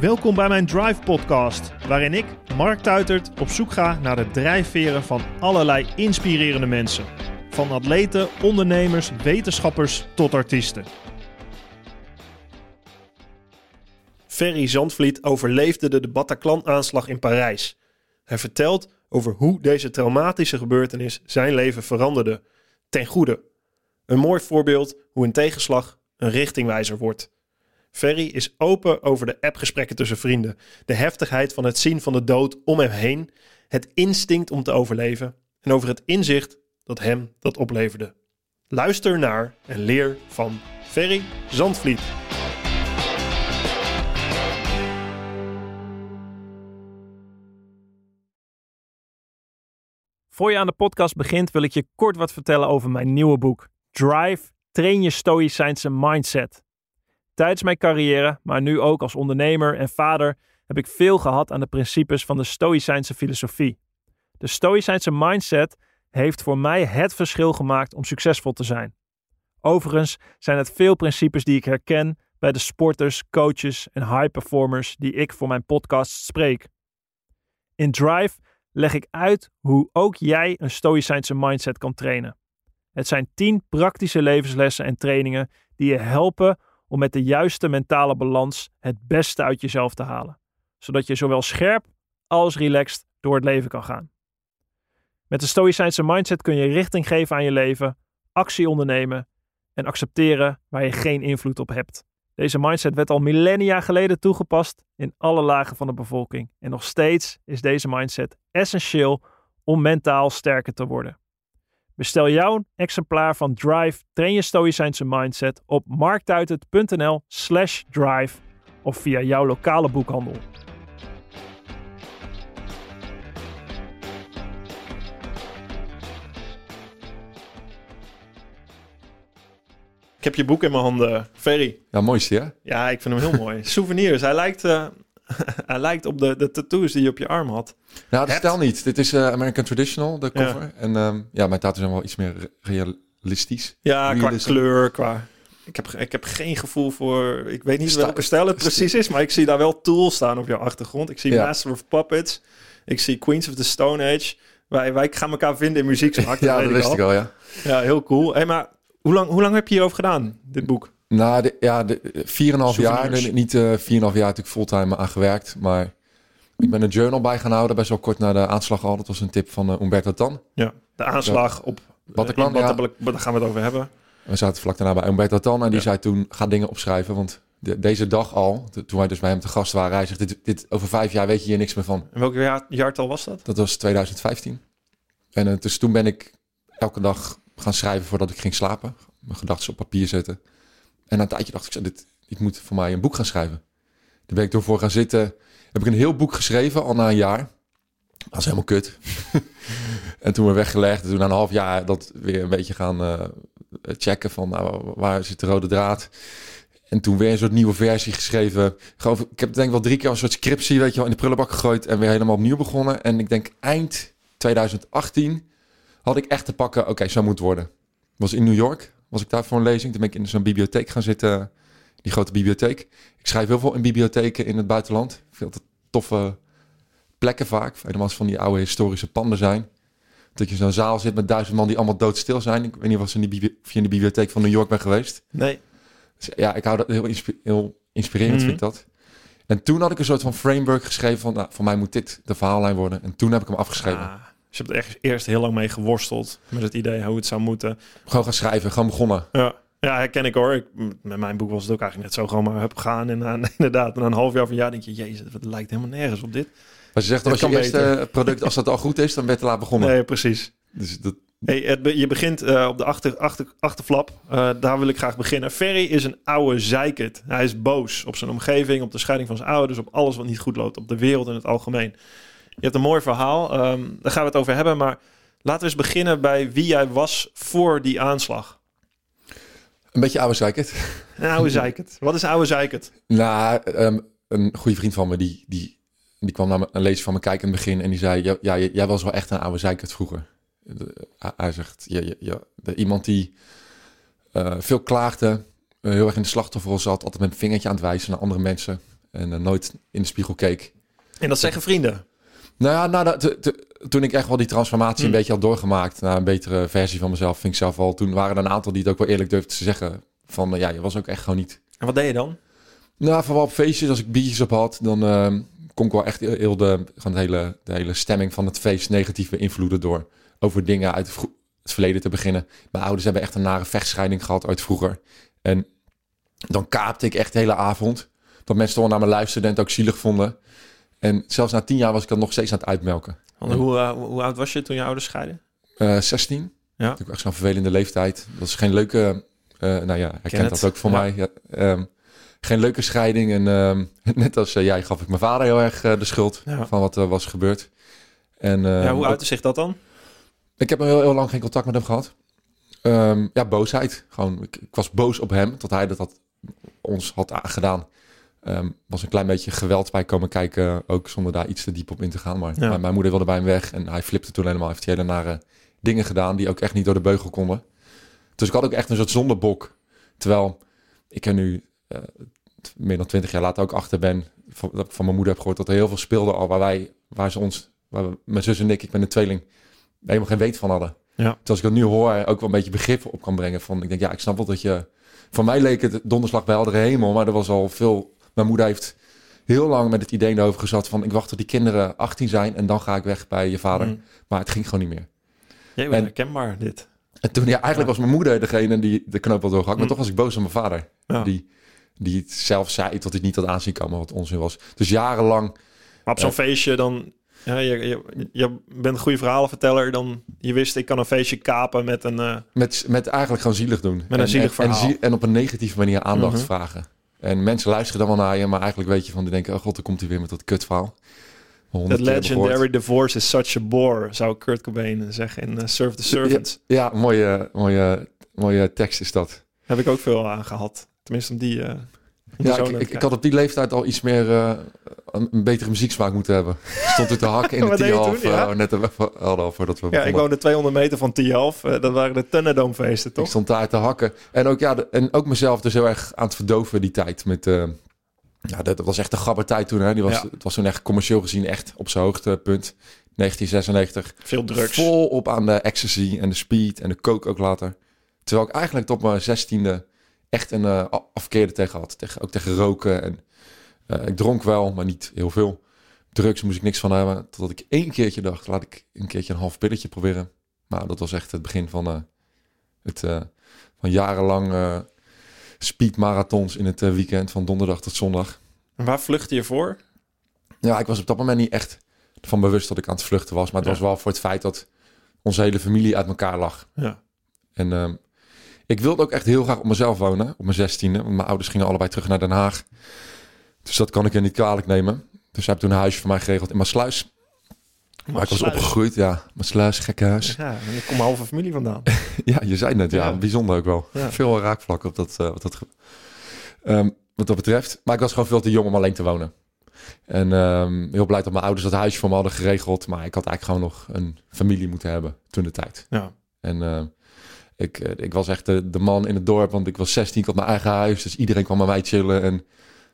Welkom bij mijn Drive Podcast, waarin ik, Mark Tuitert, op zoek ga naar de drijfveren van allerlei inspirerende mensen. Van atleten, ondernemers, wetenschappers tot artiesten. Ferry Zandvliet overleefde de Bataclan-aanslag in Parijs. Hij vertelt over hoe deze traumatische gebeurtenis zijn leven veranderde. Ten goede. Een mooi voorbeeld hoe een tegenslag een richtingwijzer wordt. Ferry is open over de appgesprekken tussen vrienden, de heftigheid van het zien van de dood om hem heen, het instinct om te overleven en over het inzicht dat hem dat opleverde. Luister naar en leer van Ferry Zandvliet. Voor je aan de podcast begint, wil ik je kort wat vertellen over mijn nieuwe boek. Drive, train je stoïcijnse mindset. Tijdens mijn carrière, maar nu ook als ondernemer en vader, heb ik veel gehad aan de principes van de stoïcijnse filosofie. De stoïcijnse mindset heeft voor mij het verschil gemaakt om succesvol te zijn. Overigens zijn het veel principes die ik herken bij de sporters, coaches en high performers die ik voor mijn podcast spreek. In Drive leg ik uit hoe ook jij een stoïcijnse mindset kan trainen. Het zijn 10 praktische levenslessen en trainingen die je helpen om met de juiste mentale balans het beste uit jezelf te halen, zodat je zowel scherp als relaxed door het leven kan gaan. Met de stoïcijnse mindset kun je richting geven aan je leven, actie ondernemen en accepteren waar je geen invloed op hebt. Deze mindset werd al millennia geleden toegepast in alle lagen van de bevolking. En nog steeds is deze mindset essentieel om mentaal sterker te worden. Bestel jouw exemplaar van Drive Train je Stoïcijnse Mindset op marktuitert.nl slash drive of via jouw lokale boekhandel. Ik heb je boek in mijn handen, Ferry. Ja, mooiste, hè? Ja, ik vind hem heel mooi. Souvenirs. Hij lijkt, uh, hij lijkt op de, de tattoos die je op je arm had. Nou, dat stel niet. Dit is uh, American Traditional, de cover. Ja. En um, ja, mijn tattoos zijn wel iets meer realistisch. Ja, qua kleur, qua... Ik heb, ik heb geen gevoel voor... Ik weet niet welke stijl het precies is, maar ik zie daar wel tools staan op jouw achtergrond. Ik zie ja. Master of Puppets. Ik zie Queens of the Stone Age. Wij, wij gaan elkaar vinden in muziek. ja, dat, dat wist ik al, ja. Ja, heel cool. Hey, maar hoe lang, hoe lang heb je hierover gedaan, dit boek? Nou, de, ja, de, 4,5 jaar. Niet uh, 4,5 jaar natuurlijk fulltime aan gewerkt. Maar ik ben een journal bij gaan houden. Best wel kort na de aanslag al. Dat was een tip van uh, Umberto Tan. Ja, de aanslag op Bataclan. Ja. Daar gaan we het over hebben. We zaten vlak daarna bij Umberto Tan. En die ja. zei toen, ga dingen opschrijven. Want de, deze dag al, de, toen wij dus bij hem te gast waren. Hij zegt, dit, dit, over vijf jaar weet je hier niks meer van. En welk jaar, jaartal was dat? Dat was 2015. En uh, dus toen ben ik elke dag gaan schrijven voordat ik ging slapen. Mijn gedachten op papier zetten. En na een tijdje dacht ik, dit, ik moet voor mij een boek gaan schrijven. Daar ben ik door voor gaan zitten. Heb ik een heel boek geschreven, al na een jaar. Dat is helemaal kut. en toen weer weggelegd. En toen na een half jaar dat weer een beetje gaan uh, checken van nou, waar zit de rode draad. En toen weer een soort nieuwe versie geschreven. Ik heb denk ik wel drie keer een soort scriptie weet je wel, in de prullenbak gegooid. En weer helemaal opnieuw begonnen. En ik denk eind 2018 had ik echt te pakken, oké, zo moet het worden. Was in New York, was ik daar voor een lezing. Toen ben ik in zo'n bibliotheek gaan zitten, die grote bibliotheek. Ik schrijf heel veel in bibliotheken in het buitenland. Veel te toffe plekken vaak. Helemaal van die oude historische panden zijn. Dat je zo'n zaal zit met duizend man die allemaal doodstil zijn. Ik weet niet of, in die of je in de bibliotheek van New York bent geweest. Nee. Dus ja, ik hou dat heel, insp heel inspirerend, mm -hmm. vind ik dat. En toen had ik een soort van framework geschreven van, nou, voor mij moet dit de verhaallijn worden. En toen heb ik hem afgeschreven. Ah. Dus je hebt er echt eerst heel lang mee geworsteld met het idee hoe het zou moeten. Gewoon gaan schrijven, gewoon begonnen. Ja, ja herken ik hoor. Ik, met mijn boek was het ook eigenlijk net zo gewoon maar heb gaan. En uh, inderdaad, na een half jaar van ja denk je, jezus, het lijkt helemaal nergens op dit. Maar je zegt, als je eerste product, als dat al goed is, dan werd te laat begonnen. Nee, precies. Dus dat... Hey, het, je begint uh, op de achter, achter, achterflap. Uh, daar wil ik graag beginnen. Ferry is een oude zeikert. Hij is boos op zijn omgeving, op de scheiding van zijn ouders, op alles wat niet goed loopt, op de wereld in het algemeen. Je hebt een mooi verhaal, um, daar gaan we het over hebben. Maar laten we eens beginnen bij wie jij was voor die aanslag. Een beetje oude zeikert. Een oude zeikert. Wat is oude zeikert? Nou, um, een goede vriend van me, die, die, die kwam naar een lezer van me kijken in het begin. En die zei, ja, ja jij was wel echt een oude zeikert vroeger. Hij zegt, ja, ja, ja, de, iemand die uh, veel klaagde, uh, heel erg in de slachtofferrol zat. Altijd met een vingertje aan het wijzen naar andere mensen. en eh, nooit in de spiegel keek. En dat zeggen vrienden. Nou ja, nou, dat- te- te- toen ik echt wel die transformatie Hmm. een beetje had doorgemaakt naar een betere versie van mezelf, vind ik zelf wel. Toen waren er een aantal die het ook wel eerlijk durfden te zeggen van eh, ja, je was ook echt gewoon niet. En wat deed je dan? Nou, vooral op feestjes, als ik biertjes op had, dan ehm, kon ik wel echt heel, de, gewoon de, hele, de hele stemming van het feest negatief beïnvloeden door over dingen uit het verleden te beginnen. Mijn ouders hebben echt een nare vechtscheiding gehad uit vroeger. En dan kaapte ik echt de hele avond. Dat mensen toch wel naar me luisterden en het ook zielig vonden. En zelfs na tien jaar was ik dan nog steeds aan het uitmelken. Want hoe, eh, hoe oud was je toen je ouders scheiden? Eh 16. Ja. Natuurlijk echt zo'n vervelende leeftijd. Dat is geen leuke... eh nou ja, hij Ken kent het. dat ook voor Ja. mij. Ja, ehm, geen leuke scheiding. En ehm, net als eh, jij gaf ik mijn vader heel erg eh, de schuld Ja. van wat er was gebeurd. En, ja, ehm, hoe ook- uitte zich dat dan? Ik heb heel, heel lang geen contact met hem gehad. Ja, boosheid. Gewoon, ik, ik was boos op hem tot hij dat had, ons had a- Ehm was een klein beetje geweld bij komen kijken, ook zonder daar iets te diep op in te gaan. Maar Ja. mijn, mijn moeder wilde bij hem weg en hij flipte toen helemaal. Heeft hij hele nare dingen gedaan die ook echt niet door de beugel konden. Dus ik had ook echt een soort zondebok. Terwijl ik er nu eh, meer dan twintig jaar later ook achter ben. Van, dat ik van mijn moeder heb gehoord dat er heel veel speelde al waar wij, waar ze ons, waar we- mijn zus en ik, ik ben een tweeling, helemaal geen weet van hadden. Ja. Terwijl als ik dat nu hoor, ook wel een beetje begrip op kan brengen. Van, ik denk, ja, ik snap wel dat je... Voor mij leek het donderslag bij heldere hemel, maar er was al veel... Mijn moeder heeft heel lang met het idee erover gezat van... ik wacht tot die kinderen 18 zijn en dan ga ik weg bij je vader. Mm. Maar het ging gewoon niet meer. Jij En- bent herkenbaar, dit. En toen, ja, eigenlijk was mijn moeder degene die de knoop had doorgehakt. Mm. Maar toch was ik boos op mijn vader. Ja. Die, die het zelf zei tot hij niet had aanzien komen wat onzin was. Dus jarenlang... Maar op zo'n Ja. feestje dan... Ja, je, je, je bent een goede verhalenverteller. Dan, je wist, ik kan een feestje kapen met een... eh, Met, met eigenlijk gewoon zielig doen. een en, zielig en, en, verhaal. zie- en op een negatieve manier aandacht Mhm. vragen. En mensen luisteren dan wel naar je, maar eigenlijk weet je van... die denken, oh god, dan komt hij weer met dat kutverhaal. That legendary divorce is such a bore, zou Kurt Cobain zeggen in eh, Serve the Servants. Ja, mooie, mooie, mooie tekst is dat. Heb ik ook veel aan gehad. Tenminste, om die... eh, Ja, ik, ik, ik had op die leeftijd al iets meer... eh, een, een betere muzieksmaak moeten hebben. Ik stond er te hakken in de toen, ja? eh, net hadden al voordat we Ja, ik woonde 200 meter van T11. Eh, dat waren de Thunderdome-feesten, Ik toch? stond daar te hakken. En ook, ja, de- en ook mezelf dus heel erg aan het verdoven die tijd. Met, eh, ja, dat, was echt een gabbertijd toen. Hè. Die was, Ja. Het was toen echt commercieel gezien echt op zijn hoogtepunt. 1996. Veel drugs. Vol op aan de ecstasy en de speed en de coke ook later. Terwijl ik eigenlijk tot mijn zestiende echt een eh, a- afkeer er tegen had. Tegen, ook tegen roken. En, eh, ik dronk wel, maar niet heel veel. Drugs moest ik niks van hebben. Totdat ik één keertje dacht, laat ik een keertje een half pilletje proberen. Maar dat was echt het begin van, eh, het, van jarenlang speedmarathons in het weekend. Van donderdag tot zondag. En waar vluchtte je voor? Ja, ik was op dat moment niet echt van bewust dat ik aan het vluchten was. Maar het Ja. was wel voor het feit dat onze hele familie uit elkaar lag. Ja. En ehm, ik wilde ook echt heel graag op mezelf wonen, op mijn zestiende. Want mijn ouders gingen allebei terug naar Den Haag. Dus dat kan ik er niet kwalijk nemen. Dus ze hebben toen een huisje voor mij geregeld in Maasluis. Waar ik was opgegroeid, ja. Maasluis, gekke huis. Ja, en ik kom mijn halve familie vandaan. Ja, je zei net, ja. Ja. Bijzonder ook wel. Ja. Veel raakvlakken op dat, eh, wat, dat, Ehm, wat dat betreft. Maar ik was gewoon veel te jong om alleen te wonen. En ehm, heel blij dat mijn ouders dat huisje voor me hadden geregeld. Maar ik had eigenlijk gewoon nog een familie moeten hebben toen de tijd. Ja. En eh, ik, eh, ik was echt de, de man in het dorp, want ik was 16, ik had mijn eigen huis. Dus iedereen kwam bij mij chillen. En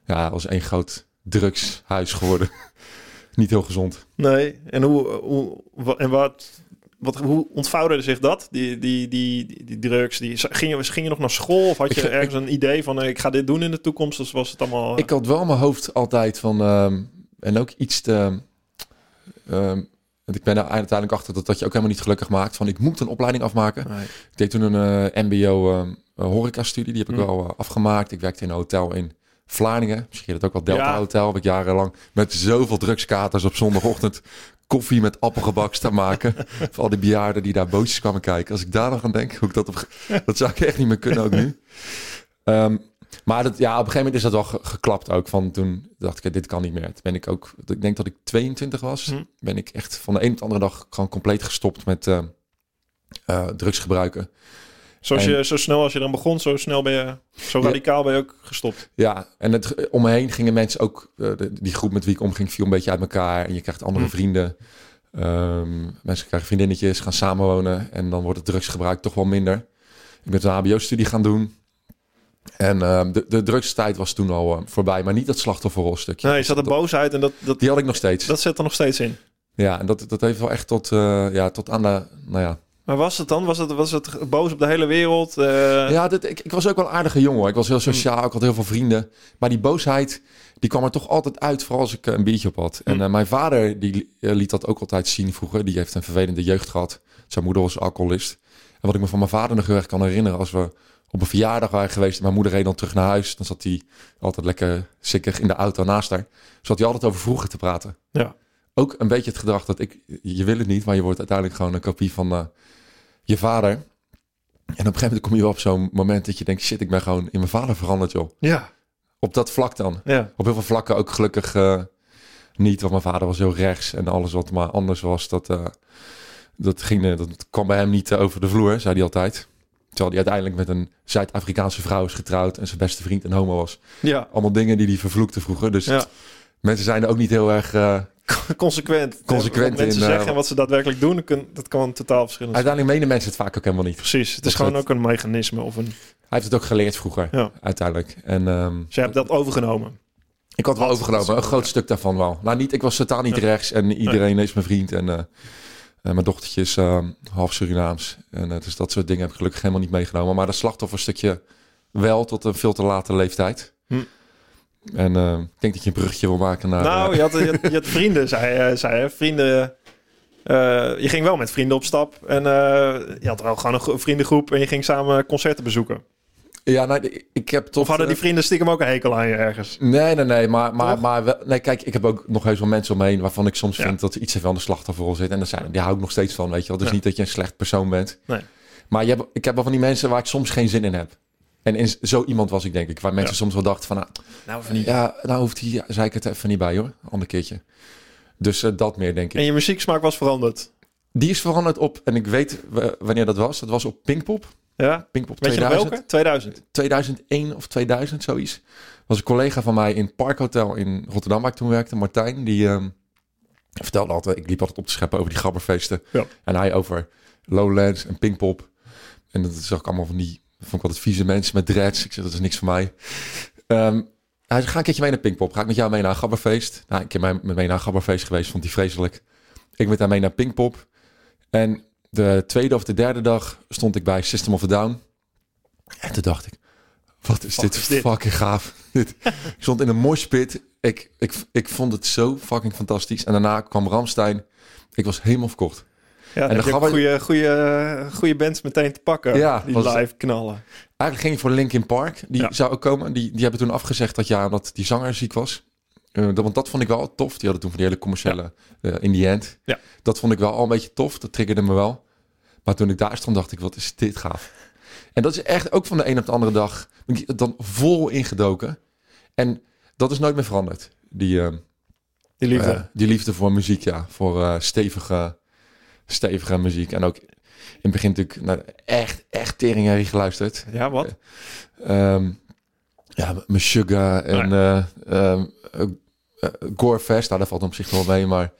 ja, het was één groot drugshuis geworden. Niet heel gezond. Nee, en hoe, hoe en wat, wat, hoe ontvouwde zich dat? Die, die, die, die, drugs, die, ging, je, ging je nog naar school of had je ergens een idee van eh, ik ga dit doen in de toekomst? Of was het allemaal... Ik had wel in mijn hoofd altijd van... ehm, en ook iets te... ehm, want ik ben er uiteindelijk achter dat dat je ook helemaal niet gelukkig maakt. Van ik moet een opleiding afmaken. Nee. Ik deed toen een eh, mbo ehm, eh, horeca-studie. Die heb ik Hm. wel eh, afgemaakt. Ik werkte in een hotel in Vlaardingen. Misschien dat ook wel Delta Ja. Hotel. Heb ik jarenlang met zoveel drugskaters op zondagochtend koffie met appelgebak staan maken. Voor al die bejaarden die daar bootjes kwamen kijken. Als ik daar nog aan denk, hoe ik dat op... Dat zou ik echt niet meer kunnen ook nu. Ehm, maar dat, ja, op een gegeven moment is dat wel ge- geklapt ook. Van toen dacht ik, dit kan niet meer. Toen ben ik ook, ik denk dat ik 22 was. Hm. Ben ik echt van de een op de andere dag gewoon compleet gestopt met eh, eh, drugs gebruiken. Zoals En- je, zo snel als je dan begon, zo snel ben je, zo Ja. radicaal ben je ook gestopt. Ja, en het, om me heen gingen mensen ook, eh, die groep met wie ik omging, viel een beetje uit elkaar. En je krijgt andere Hm. vrienden. vrienden. mensen krijgen vriendinnetjes, gaan samenwonen. En dan wordt het drugsgebruik toch wel minder. Ik ben een HBO-studie gaan doen. En ehm, de, de drugstijd was toen al eh, voorbij, maar niet dat slachtofferrolstukje. Nee, je zat er dat, boosheid en dat, dat, Die had ik nog steeds. dat zit er nog steeds in. Ja, en dat, dat heeft wel echt tot, eh, ja, tot aan de, nou ja. Maar was het dan? Was het, was het boos op de hele wereld? Eh, Ja, dit, ik, ik was ook wel een aardige jongen. Ik was heel sociaal, ik had heel veel vrienden. Maar die boosheid, die kwam er toch altijd uit, vooral als ik eh, een biertje op had. En Hm. eh, mijn vader, die eh, liet dat ook altijd zien vroeger. Die heeft een vervelende jeugd gehad. Zijn moeder was alcoholist. En wat ik me van mijn vader nog heel erg kan herinneren, als we op een verjaardag waren geweest en mijn moeder reed dan terug naar huis, dan zat hij altijd lekker sikkig in de auto naast haar. Zat hij altijd over vroeger te praten. Ja. Ook een beetje het gedrag dat ik, je wil het niet, maar je wordt uiteindelijk gewoon een kopie van je vader. En op een gegeven moment kom je wel op zo'n moment dat je denkt, shit, ik ben gewoon in mijn vader veranderd, joh. ja, Op dat vlak dan. ja. Op heel veel vlakken ook gelukkig eh, niet, want mijn vader was heel rechts en alles wat maar anders was, dat, eh, dat, ging, eh, dat kwam bij hem niet over de vloer, zei hij altijd. Terwijl hij uiteindelijk met een Zuid-Afrikaanse vrouw is getrouwd en zijn beste vriend een homo was. Ja, Allemaal dingen die hij vervloekte vroeger. Dus ja. mensen zijn er ook niet heel erg... consequent. Consequent Wat mensen in, eh, zeggen en wat ze daadwerkelijk doen, dat kan, totaal verschillend zijn. uiteindelijk menen mensen het vaak ook helemaal niet. Precies, het Dat is gewoon het- ook een mechanisme of een... Hij heeft het ook geleerd vroeger, Ja. uiteindelijk. En ehm, Ze hebben dat overgenomen. ik had wel Wat? overgenomen, een groot stuk daarvan wel. Nou, niet, ik was totaal niet Ja. rechts en iedereen is mijn vriend. En eh, eh, mijn dochtertje is ehm, half Surinaams. En eh, dus dat soort dingen heb ik gelukkig helemaal niet meegenomen. Maar dat slachtofferstukje wel tot een veel te late leeftijd. Hm. En eh, ik denk dat je een bruggetje wil maken naar... nou, eh, je had, je, had, je had vrienden, zei, eh, zei hè. Vrienden... je ging wel met vrienden op stap. En je had wel gewoon een gro- vriendengroep. En je ging samen concerten bezoeken. ja, nou, ik- heb toch... Of hadden die vrienden stiekem ook een hekel aan je ergens? Nee, nee, nee. Maar, maar, Toch? maar wel, nee, kijk, ik heb ook nog heus wel mensen omheen waarvan ik soms Ja. vind dat ze iets te veel aan de slachtofferrol zitten. En daar, zijn, daar hou ik nog steeds van, weet je wel. Dus Ja. niet dat je een slecht persoon bent. Nee. Maar je hebt, ik heb wel van die mensen waar ik soms geen zin in heb. En in, zo iemand was ik, denk ik. Waar mensen Ja. soms wel dachten van, nou, Nou, niet. ja, nou hoeft hij, ja, zei ik het even niet bij hoor. Ander keertje. Dus eh, dat meer, denk ik. En je muzieksmaak was veranderd. Die is veranderd op, en ik weet wanneer dat was. Dat was op Pinkpop. Ja? Pinkpop Weet je nog 2000. welke? 2000. 2001 of 2000, zoiets. was een collega van mij in het Parkhotel in Rotterdam, waar ik toen werkte, Martijn. Die ehm, vertelde altijd, ik liep altijd op te scheppen over die gabberfeesten. Ja. En hij over Lowlands en Pinkpop. En dat zag ik allemaal van die, dat vond ik altijd vieze mensen met dreads. Ik zeg, dat is niks voor mij. Ehm, hij zei, ga een keertje mee naar Pinkpop. Ga ik met jou mee naar een gabberfeest? Nou, ik ben mee, met mee naar een gabberfeest geweest, vond hij vreselijk. Ik met haar mee naar Pinkpop. En de tweede of de derde dag stond ik bij System of a Down. En toen dacht ik, wat is Fuck dit is dit? fucking gaaf. dit. Ik stond in een moshpit. Ik, ik, ik vond het zo fucking fantastisch. En daarna kwam Ramstein. Ik was helemaal verkocht. Ja, en dan heb je goede, goede, goede bands meteen te pakken. Ja, die was- live knallen. Eigenlijk ging ik voor Linkin Park. Die Ja. zou ook komen. Die, die hebben toen afgezegd dat jaar omdat die zanger ziek was. Eh, dat- want dat vond ik wel tof. Die hadden toen van die hele commerciële eh, In The End. Ja. Dat vond ik wel al een beetje tof. Dat triggerde me wel. Maar toen ik daar stond, dacht ik, wat is dit gaaf. En dat is echt ook van de een op de andere dag ben ik dan vol ingedoken. En dat is nooit meer veranderd. Die, eh, Die liefde. eh, die liefde voor muziek, ja. Voor stevige, stevige muziek. En ook in het begin natuurlijk naar echt, echt teringherrie geluisterd. ja, wat? Ehm ja, Sugar en eh ehm, eh, Gorefest. Nou, daar valt op zich wel mee, maar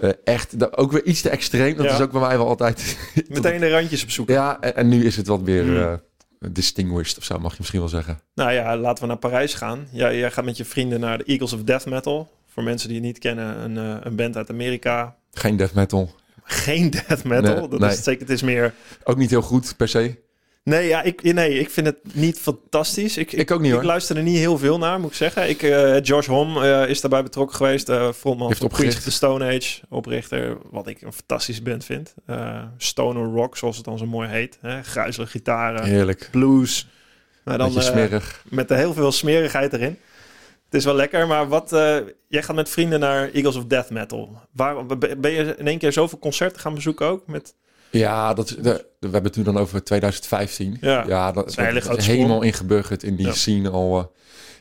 eh, echt ook weer iets te extreem. Dat Ja. is ook bij mij wel altijd... Meteen de randjes opzoeken. ja, en, en nu is het wat weer Hmm. distinguished of zo, mag je misschien wel zeggen. Nou ja, laten we naar Parijs gaan. Ja, jij gaat met je vrienden naar de Eagles of Death Metal. Voor mensen die het niet kennen, een, een band uit Amerika. Geen death metal. Geen death metal. Nee, dat nee. is het zeker. Het is meer. Ook niet heel goed per se. Nee, ja, ik, nee, ik vind het niet fantastisch. Ik, Ik ook niet, Ik hoor. luister er niet heel veel naar, moet ik zeggen. Ik, eh Josh Homme eh, is daarbij betrokken geweest. eh frontman Heeft van Queens the Stone Age. Oprichter, wat ik een fantastische band vind. Stoner rock, zoals het dan zo mooi heet. Hè? Gruizelige gitaren, Heerlijk. blues. Maar dan, Beetje eh, smerig. met heel veel smerigheid erin. Het is wel lekker, maar wat... eh, jij gaat met vrienden naar Eagles of Death Metal. Waar, ben je in één keer zoveel concerten gaan bezoeken ook? Met, Ja, dat, de, we hebben het nu dan over 2015. Ja, dat, hele dat is helemaal ingeburgerd in die Ja. scene al. eh,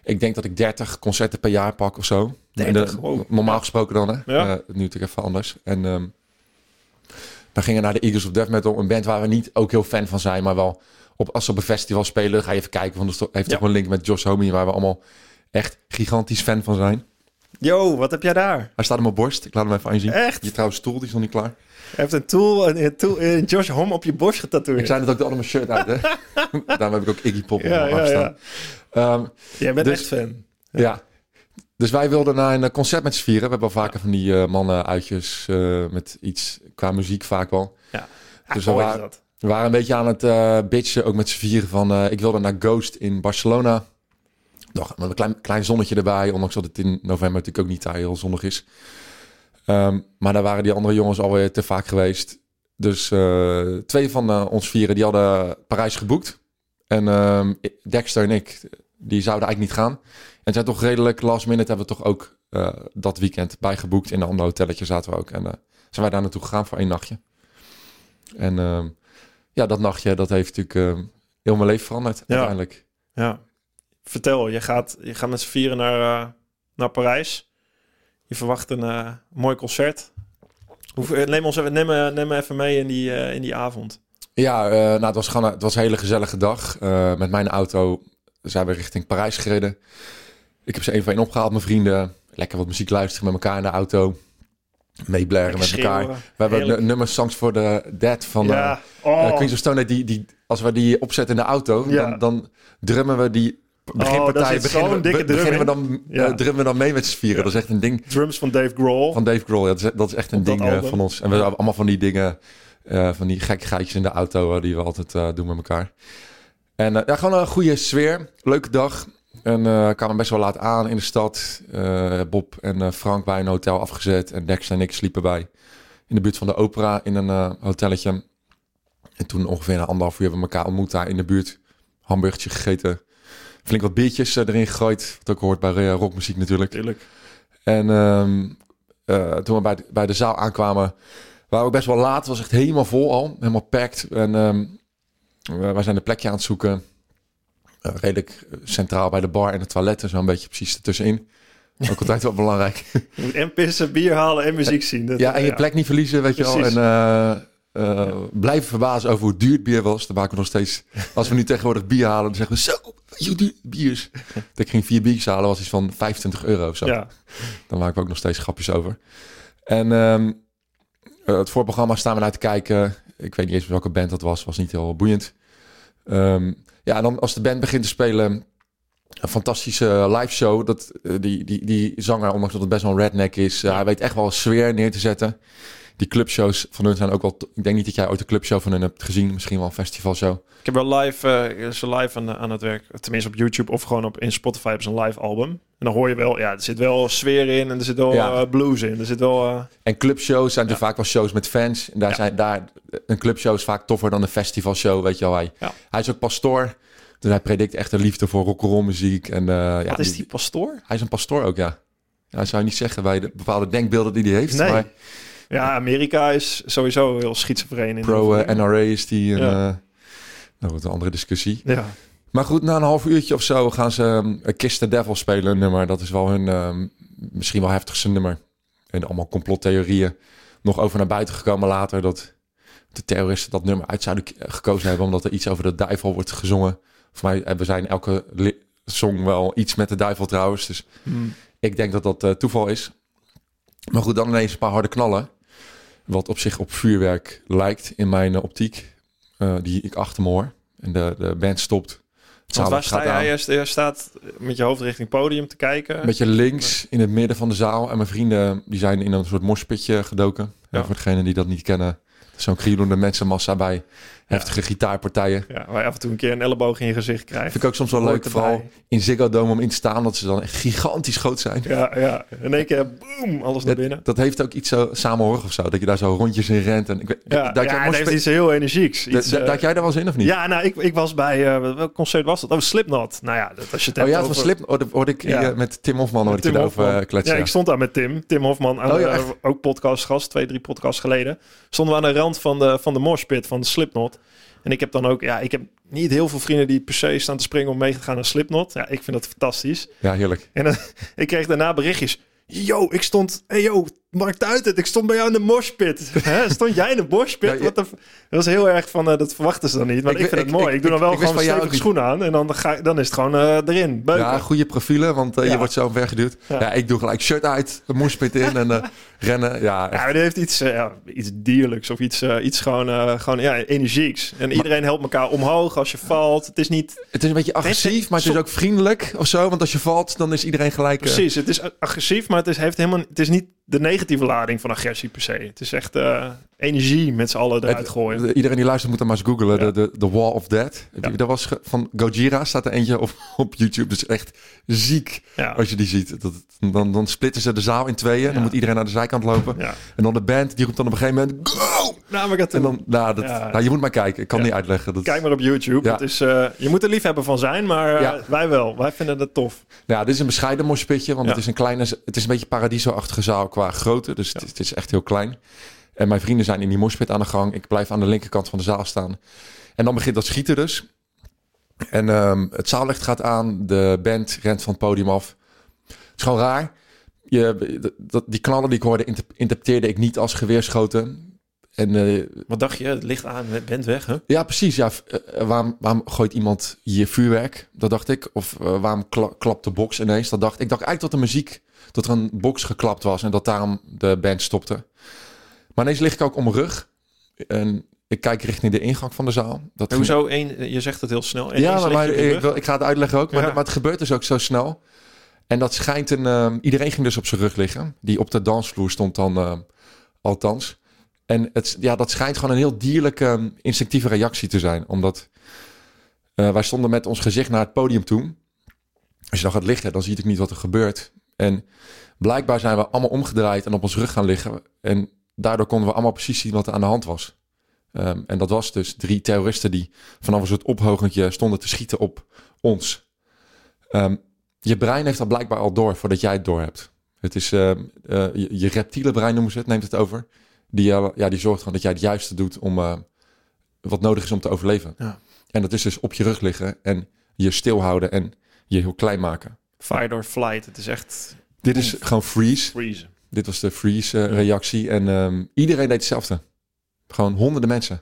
ik denk dat ik 30 concerten per jaar pak of zo. 30? En de- Wow. Normaal Ja. gesproken dan, hè? Ja. Eh, nu natuurlijk even anders. En ehm we gingen naar de Eagles of Death Metal. Een band waar we niet ook heel fan van zijn, maar wel... Op, als ze op een festival spelen, ga je even kijken. Want sto- heeft Ja. toch een link met Josh Homme, waar we allemaal echt gigantisch fan van zijn. Yo, wat heb jij daar? Hij staat op mijn borst. Ik laat hem even aan je zien. Echt? Je trouwens stoel, die is nog niet klaar. Hij heeft een tool, een, een tool een Josh Hom op je borst getatoeëerd. Ik zei net ook de allemaal shirt uit, hè? Daarom heb ik ook Iggy Pop op ja, mijn arm ja, staan. ja. Ehm, Jij bent Dus- echt fan. Ja. Dus wij wilden naar een concert met z'n vieren. We hebben wel vaker van die eh, mannen uitjes eh, met iets qua muziek vaak wel. Ja, Dus we waren- dat. We waren een beetje aan het eh bitchen, ook met z'n vieren van... ik wilde naar Ghost in Barcelona. Nog met een klein, klein zonnetje erbij, ondanks dat het in november natuurlijk ook niet heel zonnig is. Ehm, maar daar waren die andere jongens alweer te vaak geweest. Dus eh, twee van eh, ons vieren, die hadden Parijs geboekt. En ehm, Dexter en ik, die zouden eigenlijk niet gaan. En zijn toch redelijk last minute hebben we toch ook eh, dat weekend bijgeboekt. In een ander hotelletje zaten we ook. En zijn wij daar naartoe gegaan voor één nachtje. En ehm, ja, dat nachtje, dat heeft natuurlijk heel mijn leven veranderd Ja. uiteindelijk. Ja. Vertel, je gaat, je gaat met z'n vieren naar, eh, naar Parijs. Je verwacht een eh, mooi concert. Hoe, eh, neem, ons even, neem, neem me even mee in die, in die avond. Ja, nou, het was gewoon een- het was een hele gezellige dag. Met mijn auto zijn we richting Parijs gereden. Ik heb ze één voor één opgehaald, mijn vrienden. Lekker wat muziek luisteren met elkaar in de auto. Meeblaren met elkaar. We hebben Heerlijk. nummers Songs for the Dead van ja. Oh, Queens of Stone. Die, die, als we die opzetten in de auto, Ja. dan, dan drummen we die beginpartij. zit beginnen, we, dikke be- beginnen we dan, Ja. eh, drummen we dan mee met z'n vieren. Ja. Dat is echt een ding drums van Dave Grohl. van Dave Grohl. Ja, dat, is, dat is echt een ding eh, album. van ons. En we hebben allemaal van die dingen, eh, van die gekkigheidjes in de auto die we altijd doen met elkaar. En ja, gewoon een goede sfeer. Leuke dag. En eh kwamen best wel laat aan in de stad. Bob en eh, Frank bij een hotel afgezet. En Dex en ik sliepen bij in de buurt van de opera in een hotelletje. En toen ongeveer na anderhalf uur hebben we elkaar ontmoet daar in de buurt. Hamburgertje gegeten. Flink wat biertjes eh, erin gegooid. Wat ook hoort bij eh, rockmuziek natuurlijk. Tuurlijk. En ehm, eh, toen we bij de, bij de zaal aankwamen, waren we best wel laat. Het was echt helemaal vol al, helemaal packed. En we- wij zijn een plekje aan het zoeken. Redelijk centraal bij de bar en de toiletten, zo'n beetje precies ertussenin. Ook altijd wel belangrijk. Je moet en pissen, bier halen en muziek zien. Dat- ja, en je plek niet verliezen, weet je wel. En blijven verbazen over hoe duur het bier was. Dan maken we nog steeds... Als we nu tegenwoordig bier halen, dan zeggen we... Zo, duur het bier is? Dat ik ging vier biertjes halen, was iets van 25 euro of zo. Ja. Daar maken we ook nog steeds grapjes over. En ehm, eh, het voorprogramma staan we naar te kijken. Ik weet niet eens welke band dat was. Was niet heel boeiend. Ehm, ja, en dan als de band begint te spelen... Een fantastische live show. Dat, eh, die, die, die zanger, ondanks dat het best wel een redneck is... eh, hij weet echt wel een sfeer neer te zetten. Die clubshows van hun zijn ook wel... Ik denk niet dat jij ooit een clubshow van hun hebt gezien. Misschien wel een festivalshow. Ik heb wel live, eh, ze live aan, aan het werk. Tenminste op YouTube of gewoon op, in Spotify hebben ze een live album. En dan hoor je wel, ja, er zit wel sfeer in en er zit wel Ja. eh, blues in. Er zit wel... eh, En clubshows zijn Ja. er vaak wel shows met fans. En daar Ja. zijn daar een clubshow is vaak toffer dan een festivalshow, weet je wel. Hij, hij is ook pastoor. Dus hij predikt echt een liefde voor rock'n'roll muziek. En, ja, wat is die pastoor? Hij is een pastoor ook, ja. ja. Dat zou je niet zeggen bij de bepaalde denkbeelden die hij heeft. Nee. Maar Ja, Amerika is sowieso heel schizofreen. in pro die eh, NRA is die een, Ja. eh, nou, een andere discussie. Ja, Maar goed, na een half uurtje of zo gaan ze um, Kiss the Devil spelen, een nummer. Dat is wel hun ehm, misschien wel heftigste nummer. En allemaal complottheorieën. Nog over naar buiten gekomen later dat de terroristen dat nummer uit zouden k- gekozen hebben. Omdat er iets over de duivel wordt gezongen. Voor mij hebben zij in elke song wel iets met de duivel trouwens. Dus Hmm. ik denk dat dat eh, toeval is. Maar goed, dan ineens een paar harde knallen. Wat op zich op vuurwerk lijkt in mijn eh, optiek. eh, die ik achter me hoor. En de, de band stopt. Want waar sta aan. jij? Je sta- Je staat met je hoofd richting het podium te kijken. Een beetje links in het midden van de zaal. En mijn vrienden die zijn in een soort morspitje gedoken. Ja. En voor degenen die dat niet kennen. Zo'n krielende mensenmassa bij heftige gitaarpartijen. Ja, waar je af en toe een keer een elleboog in je gezicht krijgt. Vind ik ook soms wel Hoort leuk. erbij. Vooral in Ziggo Dome om in te staan. Dat ze dan gigantisch groot zijn. Ja, ja. In één keer, boom, alles naar binnen. Dat, heeft ook iets zo samenhorig of zo. Dat je daar zo rondjes in rent. En ik, weet- Ja, dat, ja, heeft iets heel energieks. dat, Iets, dat, eh, dat jij daar wel eens in of niet? Ja, nou, ik, ik was bij... eh, welk concert was dat? Oh, Slipknot. Nou ja, dat, als je het oh ja, van over- Slip hoorde, hoorde ik Ja. met Tim Hofman hoorde ik Tim Hofman. eh, kletsen. Ja, ik stond daar met Tim. Tim Hofman, Oh ja, ook podcastgast, twee, drie podcasts geleden. Stonden we aan de rand van de, van de morspit van de Slipknot. En ik heb dan ook, ja, ik heb niet heel veel vrienden die per se staan te springen om mee te gaan naar Slipknot. Ja, ik vind dat fantastisch. Ja, heerlijk. En dan, ik kreeg daarna berichtjes. Yo, ik stond, hey yo, Mark Tuitert, ik stond bij jou in de moshpit. Hè? Stond jij in de moshpit? Ja, ja. Wat de f- dat was heel erg van, eh, dat verwachten ze dan niet. Maar ik, Ik- vind ik- het mooi. Ik, ik- doe dan wel gewoon van stevige schoenen aan. En dan, ga, dan is het gewoon eh, erin. Beuken. Ja, goede profielen, want eh, Ja. je wordt zo weggeduwd. Ja. Ja. ik doe gelijk shirt uit, de moerspit in en rennen. Ja, Ja, echt. maar die heeft iets, ja, iets dierlijks of iets, iets gewoon, gewoon ja, energieks. En iedereen helpt elkaar omhoog als je valt. Het is niet... Het is een beetje agressief, maar het is ook vriendelijk of zo. Want als je valt, dan is iedereen gelijk... Precies, het is agressief, maar het is, heeft helemaal, het is niet de negatieve lading van agressie per se. Het is echt eh, energie met z'n allen eruit Het- gooien. de- Iedereen die luistert moet dan maar eens googlen. Ja. De, de, de Wall of Dead. Ja. Dat was van Gojira staat er eentje op, op YouTube. Dus echt ziek Ja. als je die ziet. Dat, dan, dan splitten ze de zaal in tweeën. Ja. Dan moet iedereen naar de zijkant lopen. Ja. En dan de band, die roept dan op een gegeven moment... Go! Nou, maar En dan, nou, dat, Ja. nou, je moet maar kijken. Ik kan Ja. niet uitleggen. Dat, Kijk maar op YouTube. Ja. Het is, eh, je moet er liefhebber van zijn, maar eh, Ja. wij wel. Wij vinden het tof. Nou, dit is een bescheiden moshpitje, want Ja. het is een kleine, het is een beetje paradiso-achtige zaal qua grootte, dus het is echt heel klein. En mijn vrienden zijn in die moshpit aan de gang. Ik blijf aan de linkerkant van de zaal staan. En dan begint dat schieten dus. En ehm, het zaallicht gaat aan, de band rent van het podium af. Het is gewoon raar. Je, dat, die knallen die ik hoorde, inter- interpreteerde ik niet als geweerschoten. En eh, Wat dacht je? Het licht aan, bent weg, hè? ja, precies. Ja, v- eh, waarom, waarom gooit iemand hier vuurwerk? Dat dacht ik. Of eh, waarom kla- klapt de box ineens? Dat dacht ik. Ik dacht eigenlijk dat de muziek, dat er een box geklapt was en dat daarom de band stopte. Maar ineens lig ik ook om mijn rug en ik kijk richting de ingang van de zaal. Dat Hoezo? Één, je zegt het heel snel. Ja, maar, ik, wil, ik ga het uitleggen ook. Maar, Ja. maar het gebeurt dus ook zo snel. En dat schijnt een... ehm, iedereen ging dus op zijn rug liggen. Die op de dansvloer stond dan ehm, althans. En het, ja, dat schijnt gewoon een heel dierlijke, ehm, instinctieve reactie te zijn. Omdat eh, wij stonden met ons gezicht naar het podium toe. Als je dan gaat liggen, dan zie je natuurlijk niet wat er gebeurt. En blijkbaar zijn we allemaal omgedraaid en op ons rug gaan liggen. En daardoor konden we allemaal precies zien wat er aan de hand was. Ehm, en dat was dus drie terroristen die vanaf een soort ophogentje stonden te schieten op ons. Ehm, je brein heeft dat blijkbaar al door voordat jij het door hebt. Het is ehm, eh, je, je reptiele brein noemen ze het, neemt het over. Die, eh, ja, die zorgt gewoon dat jij het juiste doet om eh, wat nodig is om te overleven. Ja. En dat is dus op je rug liggen en je stilhouden en je heel klein maken. Fight or flight. Het is echt Dit is gewoon freeze. freezen. Dit was de freeze eh, reactie. En ehm, iedereen deed hetzelfde. Gewoon honderden mensen.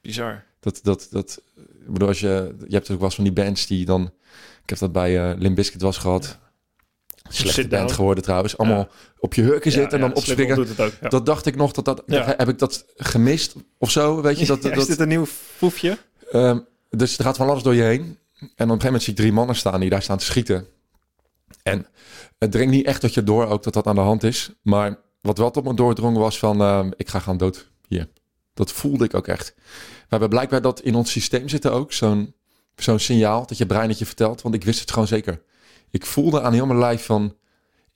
Bizar. Dat, dat, dat, ik bedoel, als je, je hebt ook wel eens van die bands die dan, ik heb dat bij eh Limp Bizkit was gehad. Slechte down. band geworden trouwens. Allemaal Ja. op je hurken zitten en dan opspringen. Dat dacht ik nog, dat dat, heb ik dat gemist of zo, weet je. Dat, is dit een nieuw foefje? Ehm, dus er gaat van alles door je heen. En op een gegeven moment zie ik drie mannen staan die daar staan te schieten. En het dringt niet echt tot je door ook dat dat aan de hand is. Maar wat wel tot me doordrong was van, ehm, ik ga gaan dood hier. Dat voelde ik ook echt. We hebben blijkbaar dat in ons systeem zitten ook. Zo'n zo'n signaal dat je brein het je vertelt. Want ik wist het gewoon zeker. Ik voelde aan heel mijn lijf van,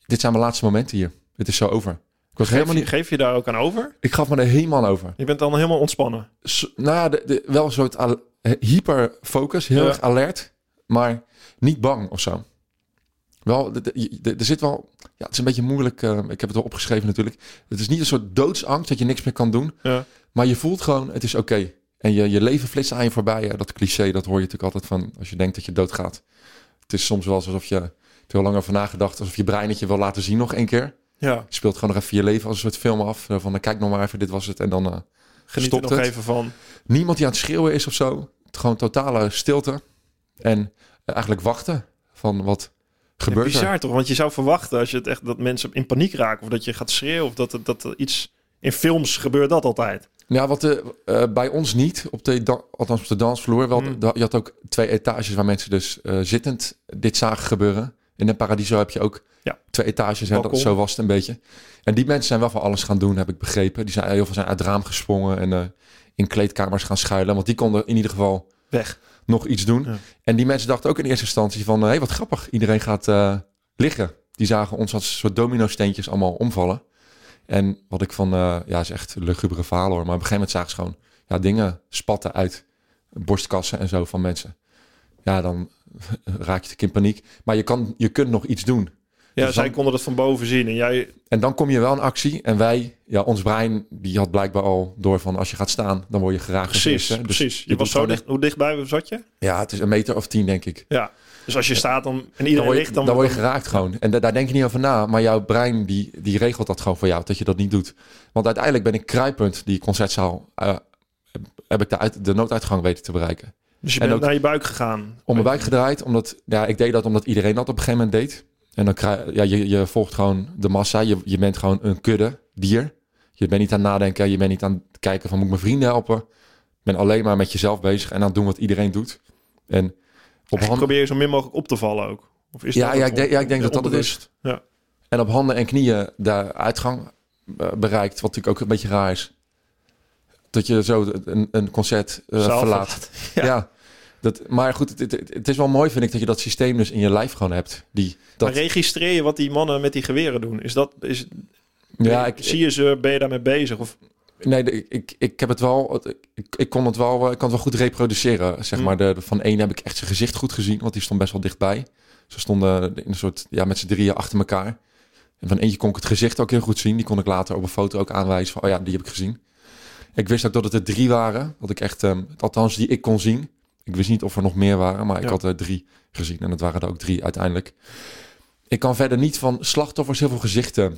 dit zijn mijn laatste momenten hier. Het is zo over. Ik, was Geef helemaal niet, geef je daar ook aan over? ik gaf me er helemaal over. Je bent dan helemaal ontspannen. S- nou de, de- wel een soort hyperfocus, heel Ja. erg alert, maar niet bang of zo. Wel, er zit wel, ja, het is een beetje moeilijk. eh, ik heb het wel opgeschreven natuurlijk. Het is niet een soort doodsangst dat je niks meer kan doen, Ja. maar je voelt gewoon, het is oké. En je, je leven flitst aan je voorbij. Dat cliché, dat hoor je natuurlijk altijd van als je denkt dat je doodgaat. Het is soms wel alsof je er heel lang over nagedacht, alsof je brein het je wil laten zien nog één keer. Ja. Je speelt gewoon nog even je leven als een soort film af. Van, nou, kijk nog maar even, dit was het. En dan eh, Geniet Stopt er nog het? even van. niemand die aan het schreeuwen is of zo. Gewoon totale stilte. En eigenlijk wachten van wat gebeurt ja, bizar er. toch? Want je zou verwachten als je het echt dat mensen in paniek raken of dat je gaat schreeuwen of dat, er- dat iets in films gebeurt dat altijd. Ja, wat eh, eh, bij ons niet, op de, althans op de dansvloer. Wel, da- je had ook twee etages waar mensen dus eh, zittend dit zagen gebeuren. In een Paradiso heb je ook Ja. twee etages. En dat, zo was het een beetje. En die mensen zijn wel van alles gaan doen, heb ik begrepen. Die zijn heel veel zijn uit het raam gesprongen en eh, in kleedkamers gaan schuilen. Want die konden in ieder geval Weg. Nog iets doen. Ja. En die mensen dachten ook in eerste instantie van... hé, hey, wat grappig, iedereen gaat eh, liggen. Die zagen ons als soort domino-steentjes allemaal omvallen. En wat ik van... eh, ja, is echt lugubere verhalen hoor. Maar op een gegeven moment zagen ze gewoon ja, dingen spatten uit borstkassen en zo van mensen. Ja, dan raak je in paniek. Maar je, kan, je kunt nog iets doen. Ja, Dus zij dan- konden dat van boven zien en jij... En dan kom je wel in actie. En wij, ja, ons brein, die had blijkbaar al door van als je gaat staan, dan word je geraakt. Precies, eerste. Dus precies. Je, was zo dicht. Hoe dichtbij zat je? Ja, het is een meter of tien, denk ik. Ja. Dus als je staat dan, en iedereen ligt, dan... dan word je geraakt gewoon. En da- daar denk je niet over na. Maar jouw brein, die, die regelt dat gewoon voor jou, dat je dat niet doet. Want uiteindelijk ben ik kruipend die concertzaal, eh, heb ik de, uit, de nooduitgang weten te bereiken. Dus je en bent naar je buik gegaan. Om mijn buik gedraaid, omdat ja, ik deed dat omdat iedereen dat op een gegeven moment deed. En dan krijg ja, je, je volgt gewoon de massa. Je, je bent gewoon een kudde dier. Je bent niet aan het nadenken. Je bent niet aan het kijken van moet ik mijn vrienden helpen. Je bent alleen maar met jezelf bezig en aan het doen wat iedereen doet. En op Eigenlijk hand, probeer je zo min mogelijk op te vallen ook. Of is Ja, dat ja, ik denk- ja, ik denk dat dat het onbewust? Ja. en op handen en knieën de uitgang eh, bereikt. Wat natuurlijk ook een beetje raar is. Dat je zo een, een concert eh, Zaal verlaat. Ja. Ja. Dat, maar goed, het, het, het is wel mooi vind ik dat je dat systeem dus in je lijf gewoon hebt. Die, dat, Maar registreer je wat die mannen met die geweren doen? Is dat, is, ja, ik, zie je ze, ben je daarmee bezig? Of, Nee, ik, ik, ik heb het wel. Ik, ik kon het wel. Ik kan het wel goed reproduceren. Zeg Hm. maar. De, van één heb ik echt zijn gezicht goed gezien, want die stond best wel dichtbij. Ze stonden in een soort. Ja, met z'n drieën achter elkaar. En van eentje kon ik het gezicht ook heel goed zien. Die kon ik later op een foto ook aanwijzen. Van, oh ja, die heb ik gezien. Ik wist ook dat het er drie waren. Dat ik echt. ehm, althans, die ik kon zien. Ik wist niet of er nog meer waren, maar ik Ja. had er drie gezien. En het waren er ook drie uiteindelijk. Ik kan verder niet van slachtoffers heel veel gezichten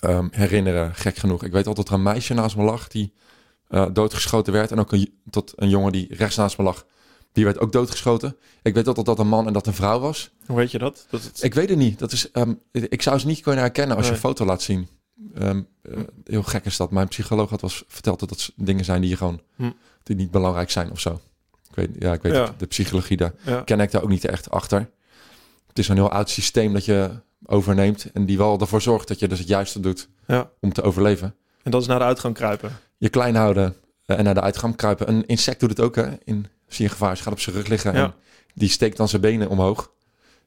ehm, herinneren, gek genoeg. Ik weet altijd dat er een meisje naast me lag die eh, doodgeschoten werd. En ook een, tot een jongen die rechts naast me lag, die werd ook doodgeschoten. Ik weet altijd dat een man en dat een vrouw was. hoe weet je dat? dat het, Ik weet het niet. Dat is, ehm, ik zou ze niet kunnen herkennen als je een foto laat zien. Ehm, eh, heel gek is dat. Mijn psycholoog had was verteld dat dat dingen zijn die je gewoon Hm. die niet belangrijk zijn of zo. Weet, ja, ik weet Ja. de psychologie daar ja. ken ik daar ook niet echt achter. Het is een heel oud systeem dat je overneemt en die wel ervoor zorgt dat je dus het juiste doet Ja. om te overleven. En dat is naar de uitgang kruipen. Je klein houden eh, en naar de uitgang kruipen. Een insect doet het ook, hè? In, zie je gevaar, is, gaat op zijn rug liggen en die steekt dan zijn benen omhoog.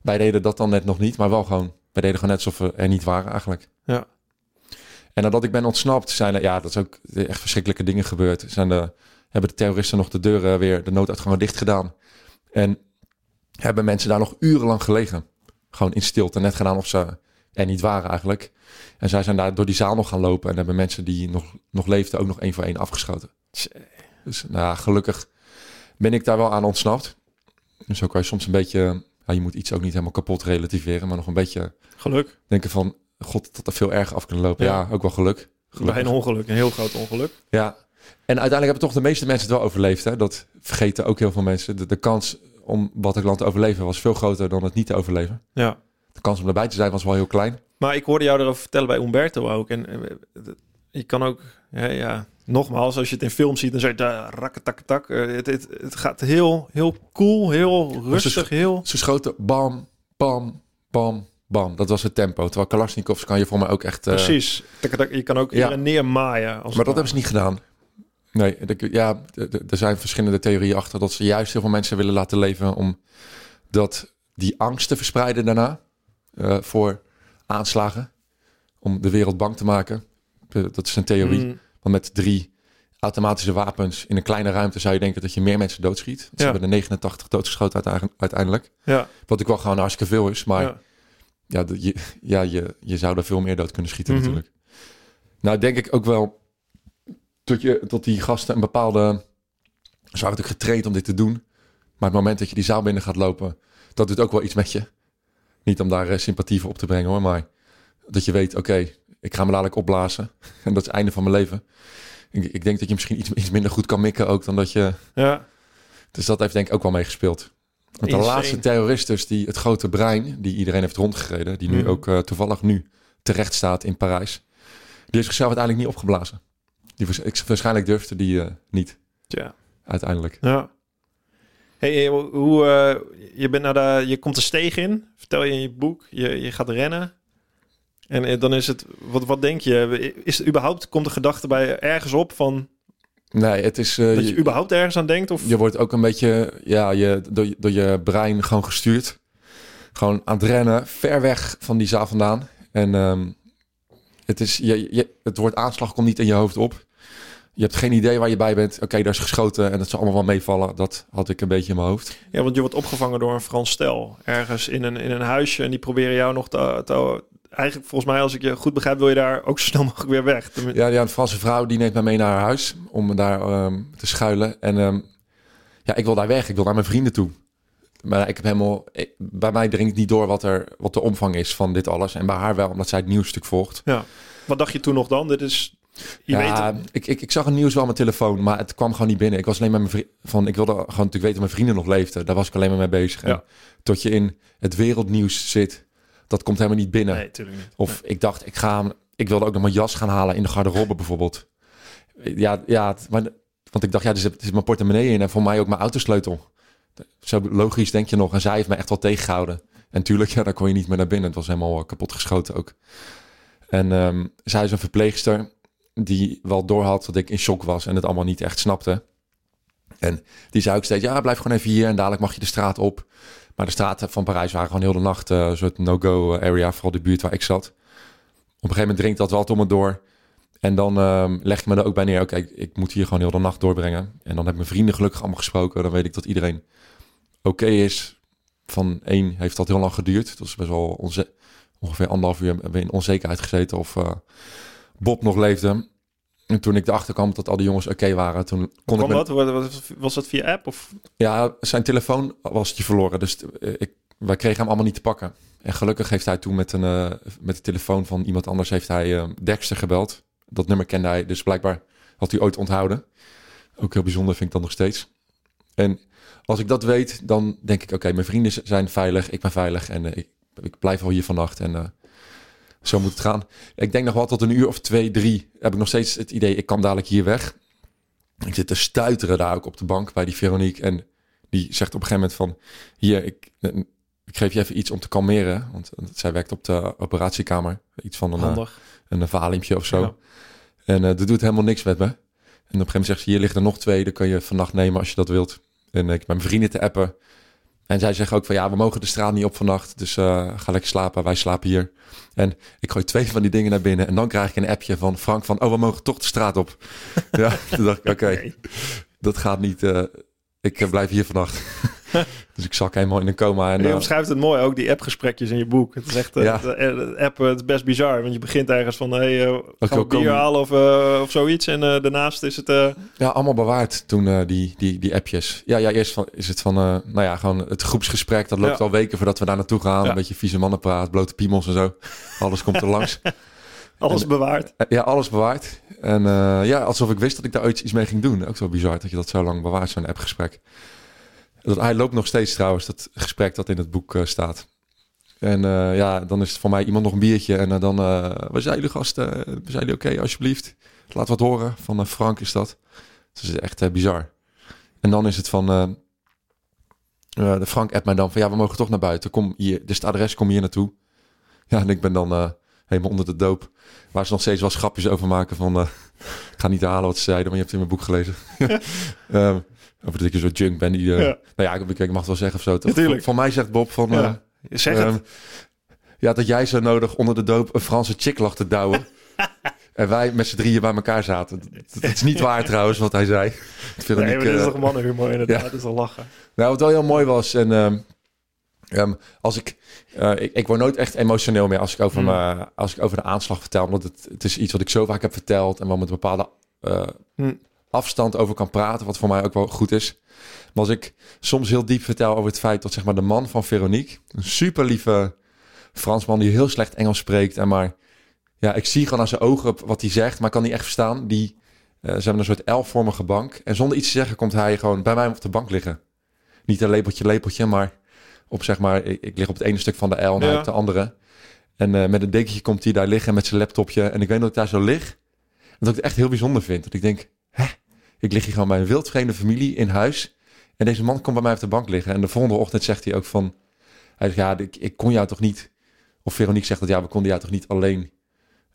Wij deden dat dan net nog niet, maar wel gewoon. Wij deden gewoon net alsof we er niet waren eigenlijk. Ja. En nadat ik ben ontsnapt, zijn er, ja, dat is ook echt verschrikkelijke dingen gebeurd. Zijn de, hebben de terroristen nog de deuren weer, de nooduitgangen dicht gedaan. En hebben mensen daar nog urenlang gelegen. Gewoon in stilte, net gedaan of ze er niet waren eigenlijk. En zij zijn daar door die zaal nog gaan lopen en hebben mensen die nog, nog leefden ook nog één voor één afgeschoten. Dus nou ja, gelukkig ben ik daar wel aan ontsnapt. Dus zo kan je soms een beetje, ja, je moet iets ook niet helemaal kapot relativeren, maar nog een beetje Geluk. denken van, god, dat er veel erger af kunnen lopen. Ja, Ja. ook wel geluk. Gelukkig. Bij een ongeluk, een heel groot ongeluk. Ja. En uiteindelijk hebben toch de meeste mensen het wel overleefd. Hè? Dat vergeten ook heel veel mensen. De, de kans om Bataclan te overleven was veel groter dan het niet te overleven. Ja. De kans om erbij te zijn was wel heel klein. Maar ik hoorde jou erover vertellen bij Umberto ook. En eh, je kan ook, ja, ja, nogmaals, als je het in film ziet, dan zeg je rakketakketak. Eh, Het, het, het gaat heel, heel cool, heel rustig, heel... Ze schoten bam, bam, bam, bam. Dat was het tempo. Terwijl Kalashnikovs kan je voor mij ook echt... eh, Precies. Je kan ook Ja. hier en neer maaien. Als Maar dat hebben ze niet gedaan. Nee, ja, er zijn verschillende theorieën achter dat ze juist heel veel mensen willen laten leven om dat die angst te verspreiden daarna eh, voor aanslagen, om de wereld bang te maken. Eh, Dat is een theorie. Mm, Want met drie automatische wapens in een kleine ruimte zou je denken dat je meer mensen doodschiet. Ze Ja. hebben er 89 doodgeschoten uite- uiteindelijk. ja, Wat ik wel gewoon hartstikke veel is. Maar ja. ja, je, ja je, je zou er veel meer dood kunnen schieten Mhm. natuurlijk. Nou denk ik ook wel tot, je, tot die gasten een bepaalde... Ze waren natuurlijk getraind om dit te doen. Maar het moment dat je die zaal binnen gaat lopen... dat doet ook wel iets met je. Niet om daar eh, sympathie voor op te brengen hoor. Maar dat je weet, oké, ik ga me dadelijk opblazen. En dat is het einde van mijn leven. Ik, ik denk dat je misschien iets, iets minder goed kan mikken ook dan dat je... ja. Dus dat heeft denk ik ook wel meegespeeld. Want de Insane. laatste terrorist dus, die het grote brein, die iedereen heeft rondgereden, die nu Mhm. ook eh, toevallig nu terecht staat in Parijs, die heeft zichzelf uiteindelijk niet opgeblazen. Die ik, waarschijnlijk durfde die eh, niet, ja. uiteindelijk. Ja. Hey, eh, hoe, eh, je, bent naar de, je komt de steeg in, vertel je in je boek, je, je gaat rennen. En dan is het, wat, wat denk je? Is het überhaupt, komt de gedachte bij ergens op van Nee, het is... dat je je, überhaupt ergens aan denkt? Of? je wordt ook een beetje, ja, je, door, je- door je brein gewoon gestuurd. Gewoon aan het rennen, ver weg van die zaal vandaan. En ehm, het, is, je, je, het woord aanslag komt niet in je hoofd op. je hebt geen idee waar je bij bent. Oké, daar is geschoten en dat zal allemaal wel meevallen. Dat had ik een beetje in mijn hoofd. Ja, want je wordt opgevangen door een Frans stel. Ergens in een, in een huisje. En die proberen jou nog te, te... Eigenlijk, volgens mij, als ik je goed begrijp, wil je daar ook zo snel mogelijk weer weg. Ja, ja een Franse vrouw die neemt mij mee naar haar huis om me daar ehm, te schuilen. En ehm, ja, ik wil daar weg. Ik wil naar mijn vrienden toe. Maar ik heb helemaal... bij mij dringt niet door wat, er, wat de omvang is van dit alles. En bij haar wel, omdat zij het nieuwsstuk volgt. Ja. Wat dacht je toen nog dan? Dit is... Je ja, weet ik, ik, ik zag het nieuws wel op mijn telefoon, maar het kwam gewoon niet binnen. Ik was alleen met mijn vrienden van, ik wilde gewoon natuurlijk weten dat mijn vrienden nog leefden. Daar was ik alleen maar mee bezig. Ja. tot je in het wereldnieuws zit, dat komt helemaal niet binnen. Nee, niet. Of ik dacht, ik ga, ik wilde ook nog mijn jas gaan halen in de garderobe bijvoorbeeld. Ja, ja, maar, want ik dacht, ja, er zit, is mijn portemonnee in en voor mij ook mijn autosleutel. Zo logisch denk je nog. En zij heeft me echt wel tegengehouden. En tuurlijk, ja, daar kon je niet meer naar binnen. Het was helemaal kapot geschoten ook. En um, zij is een verpleegster die wel doorhad dat ik in shock was en het allemaal niet echt snapte. En die zei ook steeds, ja, blijf gewoon even hier en dadelijk mag je de straat op. Maar de straten van Parijs waren gewoon heel de nacht uh, een soort no-go area, vooral de buurt waar ik zat. Op een gegeven moment dringt dat wel tot me door. En dan um, leg ik me er ook bij neer, oké, ik moet hier gewoon heel de nacht doorbrengen. En dan heb mijn vrienden gelukkig allemaal gesproken. Dan weet ik dat iedereen oké is. Van één heeft dat heel lang geduurd. Dat is best wel ongeveer anderhalf uur in onzekerheid gezeten of uh, Bob nog leefde. En toen ik erachter kwam dat al die jongens oké waren, toen kon ik... Met... dat? Was dat via app? Of? Ja, zijn telefoon was je verloren. Dus eh, ik, wij kregen hem allemaal niet te pakken. En gelukkig heeft hij toen met, een, uh, met de telefoon van iemand anders heeft hij uh, Dexter gebeld. Dat nummer kende hij, dus blijkbaar had hij ooit onthouden. Ook heel bijzonder vind ik dat nog steeds. En als ik dat weet, dan denk ik, oké, mijn vrienden zijn veilig, ik ben veilig en ik, ik blijf al hier vannacht. En zo moet het gaan. Ik denk nog wel tot een uur of twee, drie heb ik nog steeds het idee, ik kan dadelijk hier weg. Ik zit te stuiteren daar ook op de bank bij die Veronique. En die zegt op een gegeven moment van, hier, ik, ik geef je even iets om te kalmeren. Want zij werkt op de operatiekamer. Iets van een, Handig. een, een valimpje of zo. En uh, dat doet helemaal niks met me. En op een gegeven moment zegt ze, hier ligt er nog twee. Dan kan je vannacht nemen als je dat wilt. En ik met mijn vrienden te appen. En zij zeggen ook van ja, we mogen de straat niet op vannacht. Dus uh, ga lekker slapen. Wij slapen hier. En ik gooi twee van die dingen naar binnen. En dan krijg ik een appje van Frank van oh, we mogen toch de straat op. ja, toen dacht ik oké, dat gaat niet. Uh, ik blijf hier vannacht. dus ik zak helemaal in een coma. En, je omschrijft het mooi, ook die appgesprekjes in je boek. Het is echt, ja. de, app, het is best bizar. Want je begint ergens van, hey, uh, gaan bier halen of, uh, of zoiets. En uh, daarnaast is het... Ja, allemaal bewaard toen, die, die, die appjes. Ja, ja eerst van, is het van, nou ja, gewoon het groepsgesprek. Dat loopt ja. al weken voordat we daar naartoe gaan. Ja. Een beetje vieze mannenpraat, blote piemels en zo. Alles komt er langs. alles en, bewaard. Ja, alles bewaard. En ja, alsof ik wist dat ik daar ooit iets mee ging doen. Ook zo bizar dat je dat zo lang bewaart, zo'n appgesprek. Dat, hij loopt nog steeds trouwens, dat gesprek dat in het boek uh, staat. En uh, ja, dan is het voor mij iemand nog een biertje. En dan, waar zijn jullie gasten? We zijn jullie oké, alsjeblieft? Laat wat horen. Van Frank is dat. Dus het is echt bizar. En dan is het van... de Frank appt mij dan van... Ja, we mogen toch naar buiten. Kom hier, dus het adres, kom hier naartoe. Ja, en ik ben dan helemaal onder de doop. Waar ze nog steeds wel schapjes over maken van... ik ga niet halen wat ze zeiden, maar je hebt het in mijn boek gelezen. um, Of dat ik een soort junk ben die... Uh, ja. Nou ja, ik, ik mag het wel zeggen of zo. Toch? Van mij zegt Bob van... Ja, uh, zeg um, het. Ja, dat jij zo nodig onder de doop een Franse chick lag te douwen. en wij met z'n drieën bij elkaar zaten. Dat, is niet waar trouwens, wat hij zei. nee, maar dit is toch mannenhumor inderdaad. Ja. Dat is al lachen. Nou, wat wel heel mooi was... En, um, als ik, uh, ik, ik word nooit echt emotioneel meer als ik over, mm. me, als ik over de aanslag vertel. Omdat het, het is iets wat ik zo vaak heb verteld. En wat met bepaalde... Mm afstand over kan praten, wat voor mij ook wel goed is. Maar als ik soms heel diep vertel over het feit dat zeg maar de man van Veronique, een super lieve Fransman die heel slecht Engels spreekt en maar ja, ik zie gewoon aan zijn ogen wat hij zegt, maar kan niet echt verstaan. Die, uh, ze hebben een soort L-vormige bank en zonder iets te zeggen komt hij gewoon bij mij op de bank liggen. Niet een lepeltje, lepeltje, maar op zeg maar, ik, ik lig op het ene stuk van de L en ja. op de andere. En uh, met een dekentje komt hij daar liggen met zijn laptopje. En ik weet dat ik daar zo lig. En dat ik het echt heel bijzonder vind. Dat ik denk, hè, ik lig hier gewoon bij een wildvreemde familie in huis. En deze man komt bij mij op de bank liggen. En de volgende ochtend zegt hij ook van... Hij zegt, ja, ik, ik kon jou toch niet... Of Veronique zegt dat, ja, we konden jou toch niet alleen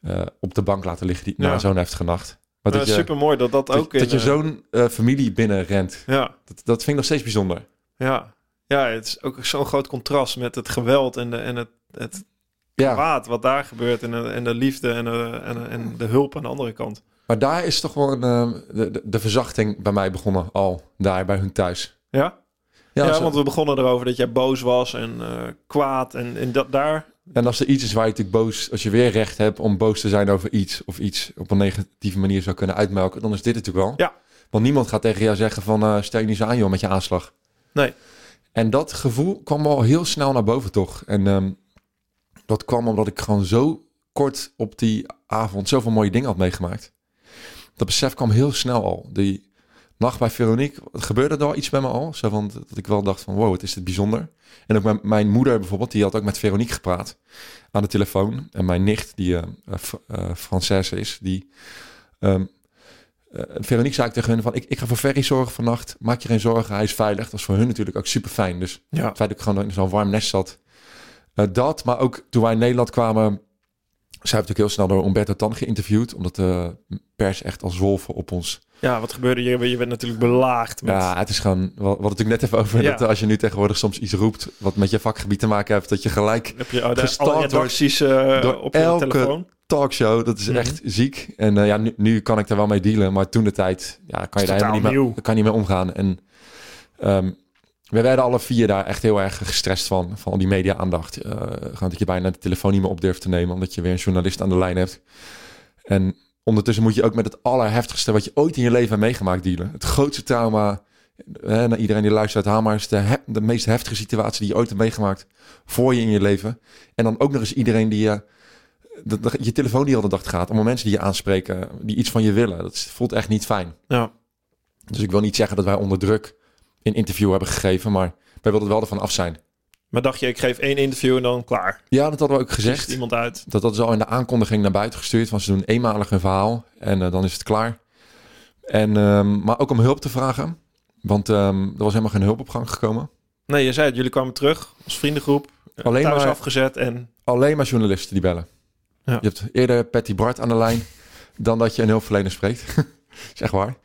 uh, op de bank laten liggen die, ja. na zo'n heftige nacht. Maar dat ja, super mooi dat dat ook. Dat, dat je zo'n uh, familie binnenrent. Ja. Dat, dat vind ik nog steeds bijzonder. Ja. Ja, het is ook zo'n groot contrast met het geweld en, de, en het, het ja. kwaad wat daar gebeurt. En de, en de liefde en de, en, en de hulp aan de andere kant. Maar daar is toch gewoon eh, de, de, verzachting bij mij begonnen al. Daar bij hun thuis. Ja? Ja, want we begonnen erover dat jij boos was en eh, kwaad. En, en dat daar... En als er iets is waar je natuurlijk boos, als je weer recht hebt om boos te zijn over iets of iets op een negatieve manier zou kunnen uitmelken, dan is dit natuurlijk wel. Ja. Want niemand gaat tegen jou zeggen van eh, stel je niet zo aan joh met je aanslag. Nee. En dat gevoel kwam al heel snel naar boven toch. En ehm, dat kwam omdat ik gewoon zo kort op die avond zoveel mooie dingen had meegemaakt. Dat besef kwam heel snel al. Die nacht bij Veronique, gebeurde er al iets bij me al. Zo van, dat ik wel dacht van wow, het is dit bijzonder. En ook mijn, mijn moeder bijvoorbeeld, die had ook met Veronique gepraat aan de telefoon. En mijn nicht, die uh, Fr- Française is, die... ehm, eh, Veronique zei ik tegen hun van, ik, ik ga voor Ferry zorgen vannacht. Maak je geen zorgen, hij is veilig. Dat is voor hun natuurlijk ook super fijn. Dus Ja. het feit dat ik gewoon in zo'n warm nest zat. Eh, dat, maar ook toen wij in Nederland kwamen... Zij heeft natuurlijk heel snel door Umberto Tan geïnterviewd. Omdat de pers echt als wolven op ons Ja, wat gebeurde hier? Je bent natuurlijk belaagd. Met... ja, het is gewoon, wat, wat natuurlijk net even over, Ja. dat als je nu tegenwoordig soms iets roept wat met je vakgebied te maken heeft, dat je gelijk Heb je oh, de, redacties eh, door op je elke- telefoon? talkshow, dat is Mhm. echt ziek. En eh, ja, nu, nu kan ik daar wel mee dealen, maar toen de tijd, ja, kan je daar helemaal niet mee, kan niet mee omgaan. En ehm, we werden alle vier daar echt heel erg gestrest van, van al die media-aandacht. Gewoon dat je bijna de telefoon niet meer op durft te nemen, omdat je weer een journalist aan de lijn hebt. En ondertussen moet je ook met het allerheftigste wat je ooit in je leven hebt meegemaakt dealen. Het grootste trauma, hè, naar iedereen die luistert, haal maar eens de, he- de meest heftige situatie die je ooit hebt meegemaakt voor je in je leven. En dan ook nog eens iedereen die je, je telefoon die al de dag gaat, allemaal mensen die je aanspreken, die iets van je willen. Dat voelt echt niet fijn. Ja. Dus ik wil niet zeggen dat wij onder druk een interview hebben gegeven, maar wij wilden wel ervan af zijn. Maar dacht je, ik geef één interview en dan klaar. Ja, dat hadden we ook gezegd. iemand uit. Dat dat is al in de aankondiging naar buiten gestuurd. Van ze doen eenmalig een verhaal en eh, dan is het klaar. En, ehm, maar ook om hulp te vragen. Want ehm, er was helemaal geen hulp op gang gekomen. Nee, je zei het. Jullie kwamen terug als vriendengroep. eh, Alleen thuis maar- afgezet en... Alleen maar journalisten die bellen. Ja. Je hebt eerder Patty Bart aan de lijn dan dat je een hulpverlener spreekt. echt waar.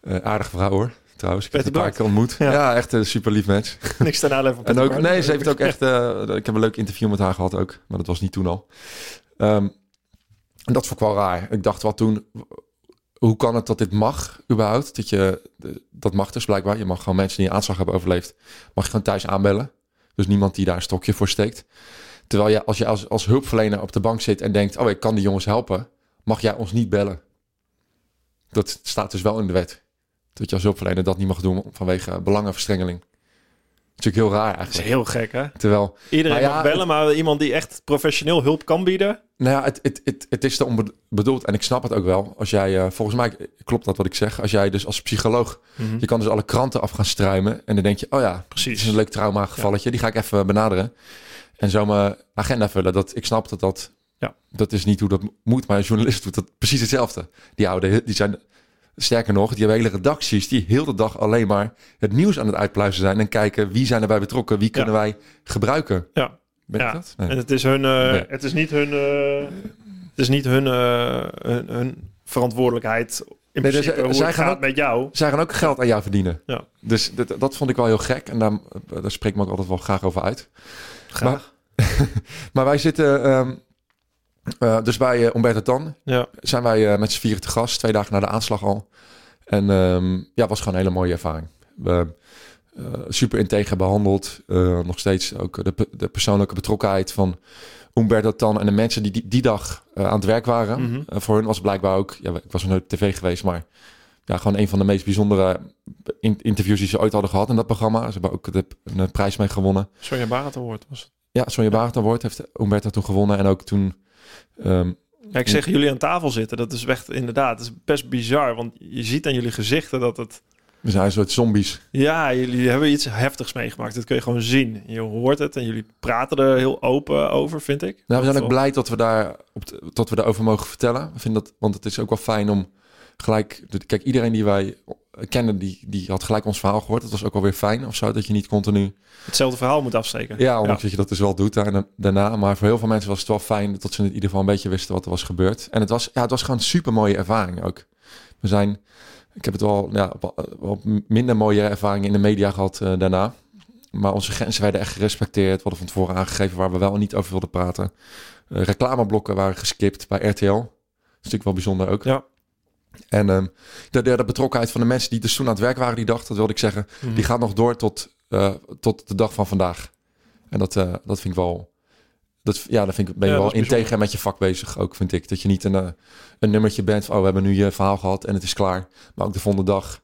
Eh, aardige vrouw hoor. Trouwens, ik heb haar een paar keer ontmoet. Ja. Ja, echt een super lief mens. Niks ten aanleiding van En ook, nee, ze heeft ook echt. eh, ik heb een leuk interview met haar gehad ook, maar dat was niet toen al. Ehm, en dat vond ik wel raar. Ik dacht wel toen, hoe kan het dat dit mag überhaupt? Dat je, dat mag dus blijkbaar. Je mag gewoon mensen die een aanslag hebben overleefd, mag je gewoon thuis aanbellen. Dus niemand die daar een stokje voor steekt. Terwijl je als je als, als hulpverlener op de bank zit en denkt, oh ik kan die jongens helpen, mag jij ons niet bellen. Dat staat dus wel in de wet. Dat je als hulpverlener dat niet mag doen vanwege belangenverstrengeling. Dat is natuurlijk heel raar Dat is eigenlijk. heel gek, hè? Terwijl, Iedereen ja, mag bellen, maar iemand die echt professioneel hulp kan bieden. nou ja, het, het, het, het is erom bedoeld en ik snap het ook wel. Als jij, eh, volgens mij klopt dat wat ik zeg. Als jij dus als psycholoog, je kan dus alle kranten af gaan struimen. En dan denk je, oh ja, Precies. is een leuk trauma-gevalletje. Die ga ik even benaderen. En zo mijn agenda vullen. Dat, ik snap dat dat, Ja. dat is niet hoe dat moet. Maar een journalist doet dat precies hetzelfde. Die houden, die zijn, sterker nog, die hele redacties die heel de dag alleen maar het nieuws aan het uitpluizen zijn. En kijken wie zijn erbij betrokken, wie kunnen wij gebruiken. Ja. Ben ik Ja. dat? Nee. En het is hun, eh, Nee. het is niet hun, eh, het is niet hun, eh, hun, hun verantwoordelijkheid. In Nee, dus, principe eh, hoe zij het gaan gaat ook- met jou. Zij gaan ook geld aan jou verdienen. Ja. Dus dat, dat vond ik wel heel gek. En daar, daar spreek ik me ook altijd wel graag over uit. Graag. Maar wij zitten ehm, eh, dus bij uh, Umberto Tan. Ja. Zijn wij eh, met z'n vieren te gast. Twee dagen na de aanslag al. En ehm, ja, was gewoon een hele mooie ervaring. We eh, super integer behandeld. Eh, nog steeds ook de, de persoonlijke betrokkenheid van Umberto Tan. En de mensen die die, die dag eh, aan het werk waren. Mhm. Eh, voor hun was blijkbaar ook... Ja, ik was nooit op tv geweest, maar... Ja, gewoon een van de meest bijzondere in- interviews die ze ooit hadden gehad in dat programma. Ze hebben ook de, een prijs mee gewonnen. Sonja Barend Award was het. Ja, Sonja Barend Award heeft Umberto toen gewonnen. En ook toen... ehm, Ja, ik zeg jullie aan tafel zitten. Dat is echt inderdaad, is best bizar. Want je ziet aan jullie gezichten dat het... we zijn een soort zombies. Ja, jullie hebben iets heftigs meegemaakt. Dat kun je gewoon zien. Je hoort het en jullie praten er heel open over, vind ik. Nou, we zijn ook blij dat we, daar op dat we daarover mogen vertellen. We vinden dat, want het is ook wel fijn om gelijk... Kijk, iedereen die wij kennen, die, die had gelijk ons verhaal gehoord. Dat was ook wel weer fijn of zo, dat je niet continu... Hetzelfde verhaal moet afsteken. Ja, ondanks dat je dat dus wel doet daarna, daarna. Maar voor heel veel mensen was het wel fijn dat ze in ieder geval een beetje wisten wat er was gebeurd. En het was, ja, het was gewoon een super mooie ervaring ook. We zijn, ik heb het wel, ja, op, minder mooie ervaringen in de media gehad eh, daarna. Maar onze grenzen werden echt gerespecteerd. We hadden van tevoren aangegeven waar we wel en niet over wilden praten. Eh, reclameblokken waren geskipt bij RTL. Dat is natuurlijk wel bijzonder ook. Ja. En ehm, de, de, de betrokkenheid van de mensen die dus toen aan het werk waren die dag, dat wilde ik zeggen, Mhm. die gaat nog door tot, eh, tot de dag van vandaag. En dat, eh, dat vind ik wel, dat, ja, dan vind ik, ben je Ja, wel integer met je vak bezig ook, vind ik. Dat je niet een, eh, een nummertje bent van, oh, we hebben nu je verhaal gehad en het is klaar. Maar ook de volgende dag,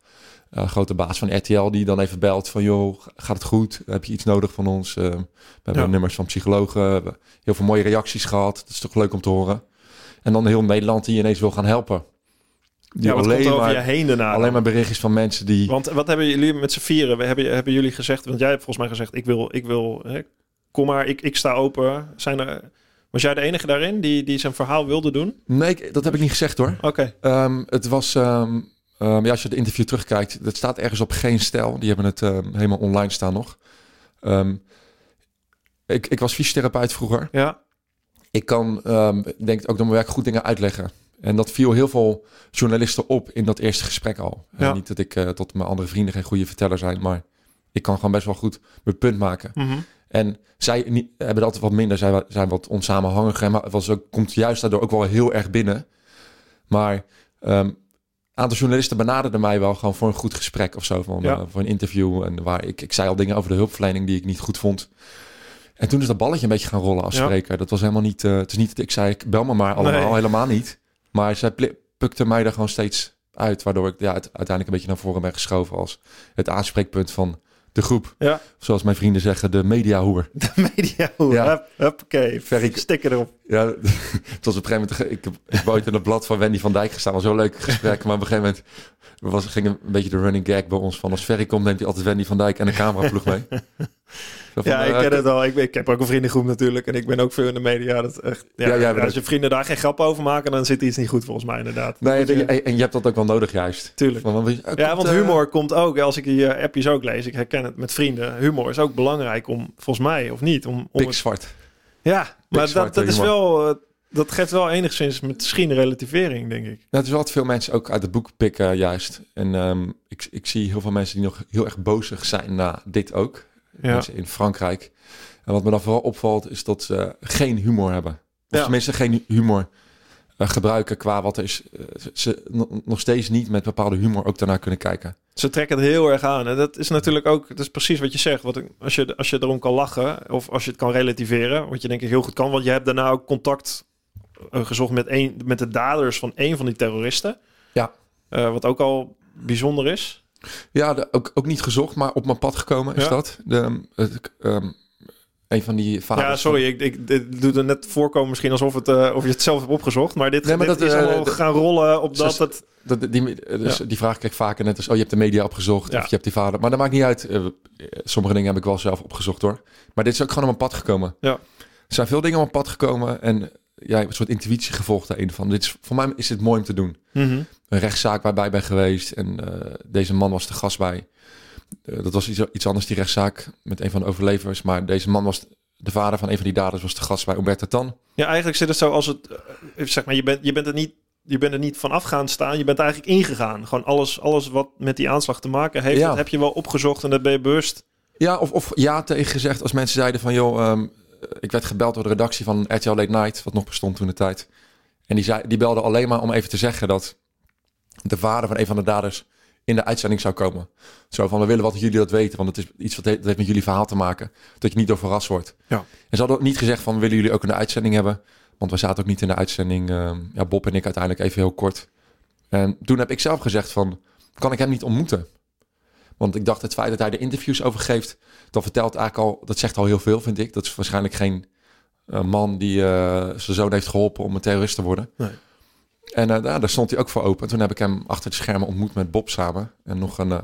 grote baas van RTL die dan even belt van, joh, gaat het goed? Heb je iets nodig van ons? We hebben Ja. nummers van psychologen, we hebben heel veel mooie reacties gehad. Dat is toch leuk om te horen. En dan heel Nederland die ineens wil gaan helpen. Die Ja, alleen, er over je maar, heen daarna? alleen maar berichtjes van mensen die... Want wat hebben jullie met z'n vieren? We Hebben, hebben jullie gezegd, want jij hebt volgens mij gezegd, ik wil, ik wil, hè, kom maar, ik, ik sta open. Zijn er, was jij de enige daarin die, die zijn verhaal wilde doen? Nee, dat heb ik niet gezegd hoor. Oké, Ehm, het was, ehm, ehm, ja, als je de interview terugkijkt, dat staat ergens op geen stijl. Die hebben het helemaal online staan nog. Ik, ik was fysiotherapeut vroeger. ja. Ik kan, ik denk ook door mijn werk goed dingen uitleggen. En dat viel heel veel journalisten op in dat eerste gesprek al. En Ja. niet dat ik eh, tot mijn andere vrienden geen goede verteller zijn, maar ik kan gewoon best wel goed mijn punt maken. Mhm. En zij niet, hebben dat altijd wat minder, zij zijn wat onsamenhangiger. Maar het was ook, komt juist daardoor ook wel heel erg binnen. Maar ehm, een aantal journalisten benaderden mij wel gewoon voor een goed gesprek of zo. Van, Ja. eh, voor een interview. En waar ik, ik zei al dingen over de hulpverlening die ik niet goed vond. En toen is dat balletje een beetje gaan rollen als Ja. spreker. Dat was helemaal niet, eh, het is niet dat ik zei, ik bel me maar allemaal, Nee. helemaal niet. Maar zij pukte mij er gewoon steeds uit. Waardoor ik ja, het, uiteindelijk een beetje naar voren ben geschoven als het aanspreekpunt van de groep. Ja. Zoals mijn vrienden zeggen, de mediahoer. De media, Ja. huppakee, Ferry- sticker erop. Ja, het was op een gegeven moment... Ik heb, ik heb ooit in het blad van Wendy van Dijk gestaan. was zo'n leuk gesprek. Maar op een gegeven moment was, ging een beetje de running gag bij ons. Van als Ferry komt, neemt hij altijd Wendy van Dijk en een cameraploeg mee. Ja, ik eh, ken het al. Ik, ik heb ook een vriendengroep natuurlijk. En ik ben ook veel in de media. Dat echt, ja, als je vrienden daar geen grap over maken, dan zit iets niet goed volgens mij inderdaad. Nee, je- en, je hebt dat ook wel nodig juist. Tuurlijk. Want, eh, Ja, komt, want eh, humor komt ook, als ik je appjes ook lees, ik herken het met vrienden. Humor is ook belangrijk om, volgens mij, of niet? Om, om het- Pikzwart. ja, maar dat, dat is wel, eh, dat geeft wel enigszins misschien relativering, denk ik. Het is wat veel mensen ook uit het boek pikken juist. En ehm, ik, ik zie heel veel mensen die nog heel erg bozig zijn na dit ook. Ja, Mensen in Frankrijk. En wat me dan vooral opvalt is dat ze geen humor hebben. Of Ja. tenminste geen humor eh, gebruiken qua wat er is. eh, ze- ze no- nog steeds niet met bepaalde humor ook daarnaar kunnen kijken. ze trekken het heel erg aan. En dat is natuurlijk ook, dat is precies wat je zegt. Wat, als, je, als je erom kan lachen, of als je het kan relativeren, wat je denk ik heel goed kan, want je hebt daarna ook contact eh, gezocht met, een, met de daders van een van die terroristen. Ja. Wat ook al bijzonder is. Ja, de- ook, ook niet gezocht, maar op mijn pad gekomen is Ja. dat. De, het, ehm, een van die vaders. Ja, sorry, ik, ik dit doe er net voorkomen misschien alsof, het, eh, of je het zelf hebt opgezocht. Maar dit, Nee, maar dit dat, is eh, allemaal de- gaan rollen op dat het... Die, dus die vraag krijg ik vaker net als, oh, je hebt de media opgezocht Ja. of je hebt die vader. Maar dat maakt niet uit. Eh, sommige dingen heb ik wel zelf opgezocht hoor. Maar dit is ook gewoon op mijn pad gekomen. Ja. Er zijn veel dingen op mijn pad gekomen en ja, een soort intuïtie gevolgd daarin van. Dit is, voor mij is dit mooi om te doen. Mhm. Een rechtszaak waarbij ik ben geweest en eh, deze man was de gast bij. Eh, dat was iets, iets anders, die rechtszaak met een van de overlevers. Maar deze man was de vader van een van die daders, was de gast bij Umberto Tan. Ja, eigenlijk zit het zo als het... eh, zeg maar, je bent, je bent er niet... Je bent er niet van af gaan staan. Je bent eigenlijk ingegaan. Gewoon alles, alles wat met die aanslag te maken heeft, Ja. dat heb je wel opgezocht en dat ben je bewust. Ja, of, of ja tegen gezegd als mensen zeiden van... joh, ehm, ik werd gebeld door de redactie van RTL Late Night... wat nog bestond toen de tijd. En die, zei, die belde alleen maar om even te zeggen dat... de vader van een van de daders in de uitzending zou komen. Zo van, we willen wat jullie dat weten... want het is iets wat he- dat heeft met jullie verhaal te maken... dat je niet door verrast wordt. Ja. En ze hadden ook niet gezegd van... willen jullie ook de uitzending hebben... want we zaten ook niet in de uitzending... ehm, ja, Bob en ik uiteindelijk even heel kort. En toen heb ik zelf gezegd van... kan ik hem niet ontmoeten? Want ik dacht, het feit dat hij de interviews over geeft, dat vertelt eigenlijk al, dat zegt al heel veel, vind ik. Dat is waarschijnlijk geen eh, man die eh, zijn zoon heeft geholpen om een terrorist te worden. Nee. En eh, daar, stond hij ook voor open. En toen heb ik hem achter de schermen ontmoet met Bob samen. En nog een eh,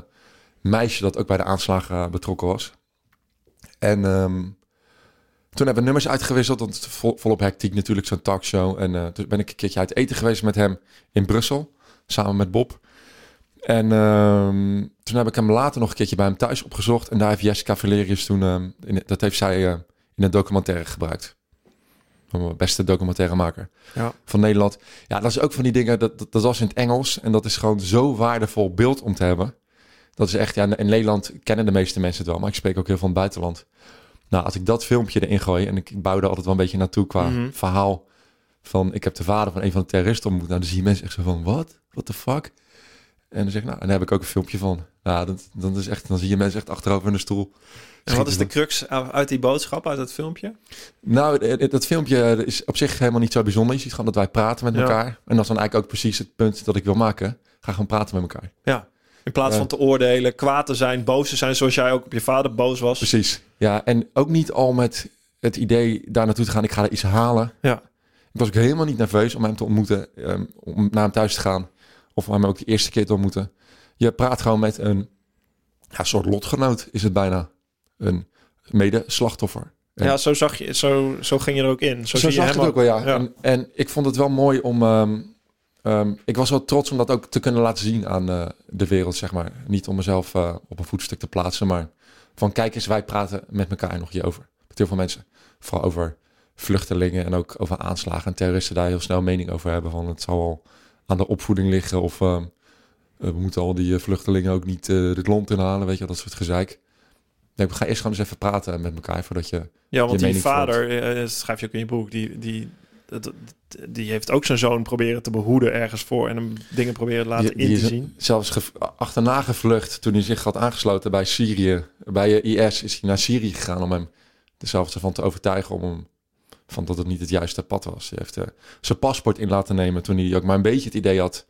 meisje dat ook bij de aanslagen eh, betrokken was. En ehm, toen hebben we nummers uitgewisseld, want volop hectiek natuurlijk, zo'n talkshow. En toen ben ik een keertje uit eten geweest met hem in Brussel, samen met Bob. En ehm, toen heb ik hem later nog een keertje bij hem thuis opgezocht. En daar heeft Jessica Valerius toen, ehm, dat heeft zij in een documentaire gebruikt. Beste documentairemaker Ja. van Nederland. Ja, dat is ook van die dingen, dat, dat, dat was in het Engels. En dat is gewoon zo waardevol beeld om te hebben. Dat is echt, ja, in Nederland kennen de meeste mensen het wel. Maar ik spreek ook heel veel van het buitenland. Nou, als ik dat filmpje erin gooi, en ik, ik bouw er altijd wel een beetje naartoe qua Mhm. verhaal. van ik heb de vader van een van de terroristen ontmoet. Nou, dan zie je mensen echt zo van, wat? What the fuck? En dan zeg ik, nou, en daar heb ik ook een filmpje van. Ja, dat, dat is echt, dan zie je mensen echt achterover in de stoel. En wat is de crux uit die boodschap, uit dat filmpje? Nou, dat filmpje is op zich helemaal niet zo bijzonder. Je ziet gewoon dat wij praten met elkaar. En dat is dan eigenlijk ook precies het punt dat ik wil maken. Ga gewoon praten met elkaar. Ja, in plaats van te oordelen, kwaad te zijn, boos te zijn, zoals jij ook op je vader boos was. Precies. Ja, en ook niet al met het idee daar naartoe te gaan, ik ga er iets halen. Ja. Ik was ook helemaal niet nerveus om hem te ontmoeten, um, om naar hem thuis te gaan. Of om hem ook de eerste keer te ontmoeten. Je praat gewoon met een ja, soort lotgenoot, is het bijna. Een mede-slachtoffer. Ja, zo zag je, zo, zo ging je er ook in. Zo, zo zie zag je het ook wel, ja. En, en, ik vond het wel mooi om. Um, um, ik was wel trots om dat ook te kunnen laten zien aan uh, de wereld, zeg maar. Niet om mezelf uh, op een voetstuk te plaatsen, maar van kijk eens, wij praten met elkaar nog hierover. Met heel veel mensen. Vooral over vluchtelingen en ook over aanslagen en terroristen daar heel snel mening over hebben. Van het zal wel aan de opvoeding liggen of uh, we moeten al die vluchtelingen ook niet het land inhalen, weet je, dat soort gezeik. Nee, we gaan eerst gewoon eens even praten met elkaar voordat je. Ja, want je die vader, uh, schrijf je ook in je boek, die, die, die heeft ook zijn zoon proberen te behoeden ergens voor en hem dingen proberen laten in te zien. Zelfs achterna gevlucht toen hij zich had aangesloten bij Syrië. Bij IS is hij naar Syrië gegaan om hem dezelfde van te overtuigen om hem van dat het niet het juiste pad was. Hij heeft uh, zijn paspoort in laten nemen toen hij ook maar een beetje het idee had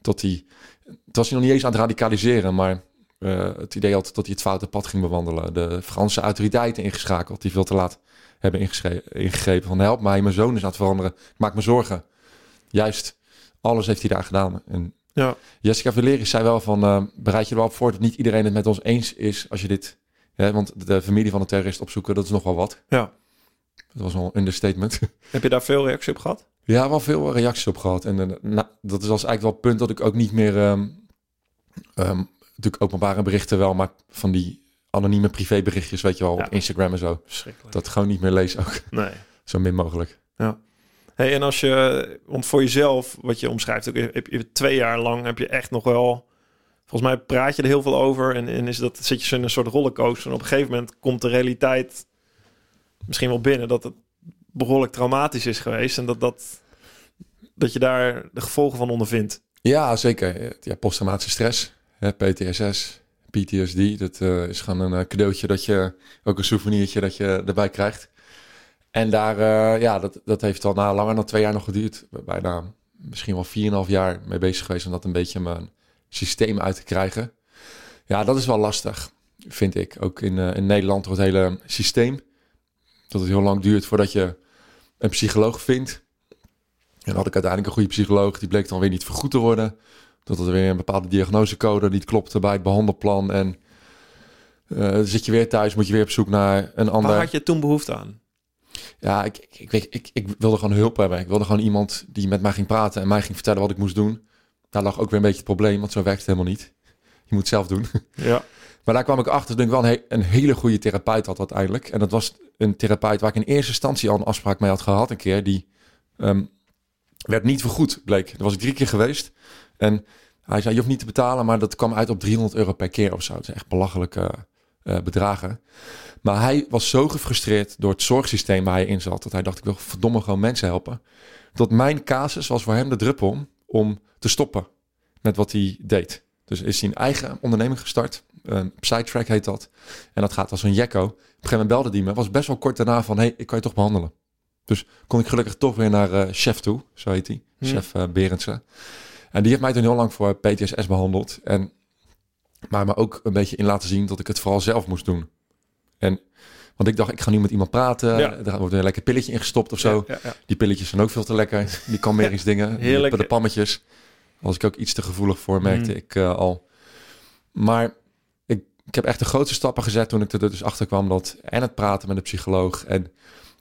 dat hij. Het was hij nog niet eens aan het radicaliseren, maar uh, het idee had dat hij het foute pad ging bewandelen. De Franse autoriteiten ingeschakeld, die veel te laat hebben ingegrepen. Van help mij, mijn zoon is aan het veranderen. Ik maak me zorgen. Juist, alles heeft hij daar gedaan. En ja. Jessica Valeris zei wel van, uh, bereid je er wel op voor dat niet iedereen het met ons eens is als je dit... Hè, want de familie van de terrorist opzoeken, dat is nog wel wat. Ja. Dat was wel een understatement. Heb je daar veel reacties op gehad? Ja, wel veel reacties op gehad. En uh, nou, dat is als eigenlijk wel het punt dat ik ook niet meer... Um, um, natuurlijk openbare berichten wel, maar van die anonieme privéberichtjes, weet je wel, op Instagram en zo. Dat gewoon niet meer lees ook. Nee. zo min mogelijk. Ja. Hey, en als je, want voor jezelf, wat je omschrijft, ook, heb je twee jaar lang, heb je echt nog wel, volgens mij praat je er heel veel over en, en is dat, zit je in een soort rollercoaster en op een gegeven moment komt de realiteit misschien wel binnen dat het behoorlijk traumatisch is geweest en dat, dat, dat je daar de gevolgen van ondervindt. Ja, zeker. Ja, posttraumatische stress PTSS, PTSD, dat uh, is gewoon een uh, cadeautje dat je, ook een souvenirtje dat je erbij krijgt. En daar, uh, ja, dat, dat heeft al na langer dan twee jaar nog geduurd. Bijna misschien wel 4,5 jaar mee bezig geweest om dat een beetje mijn systeem uit te krijgen. Ja, dat is wel lastig, vind ik. Ook in, in Nederland het hele systeem. Dat het heel lang duurt voordat je een psycholoog vindt. En had ik uiteindelijk een goede psycholoog, die bleek dan weer niet vergoed te worden. Dat er weer een bepaalde diagnosecode niet klopte bij het behandelplan. En uh, zit je weer thuis, moet je weer op zoek naar een ander. Waar had je toen behoefte aan? Ja, ik, ik, ik, weet, ik, ik wilde gewoon hulp hebben. Ik wilde gewoon iemand die met mij ging praten en mij ging vertellen wat ik moest doen. Daar lag ook weer een beetje het probleem, want zo werkt het helemaal niet. Je moet het zelf doen. Ja. Maar daar kwam ik achter dat ik wel een, een, hele goede therapeut had uiteindelijk. En dat was een therapeut waar ik in eerste instantie al een afspraak mee had gehad een keer. Die um, werd niet vergoed, bleek. Daar was ik drie keer geweest. En hij zei, je hoeft niet te betalen, maar dat kwam uit op 300 euro per keer of zo. Het is echt belachelijke uh, bedragen. Maar hij was zo gefrustreerd door het zorgsysteem waar hij in zat, dat hij dacht, ik wil verdomme gewoon mensen helpen. Dat mijn casus was voor hem de druppel om te stoppen met wat hij deed. Dus is hij een eigen onderneming gestart. Een Psytrack heet dat. En dat gaat als een jekko. Op een gegeven moment belde die me. Was best wel kort daarna van, hey, ik kan je toch behandelen. Dus kon ik gelukkig toch weer naar uh, chef toe, zo heet hij. Hmm. Chef uh, Berendsen. En die heeft mij toen heel lang voor PTSS behandeld. En, maar me ook een beetje in laten zien dat ik het vooral zelf moest doen. En, want ik dacht, ik ga nu met iemand praten. Ja. Er wordt een lekker pilletje ingestopt of zo. Ja, ja, die pilletjes zijn ook veel te lekker. Die kalmeringsdingen. Heerlijk. De pammetjes. Was ik ook iets te gevoelig voor, merkte mm. ik uh, al. Maar ik, ik heb echt de grootste stappen gezet toen ik er dus achter kwam dat en het praten met een psycholoog en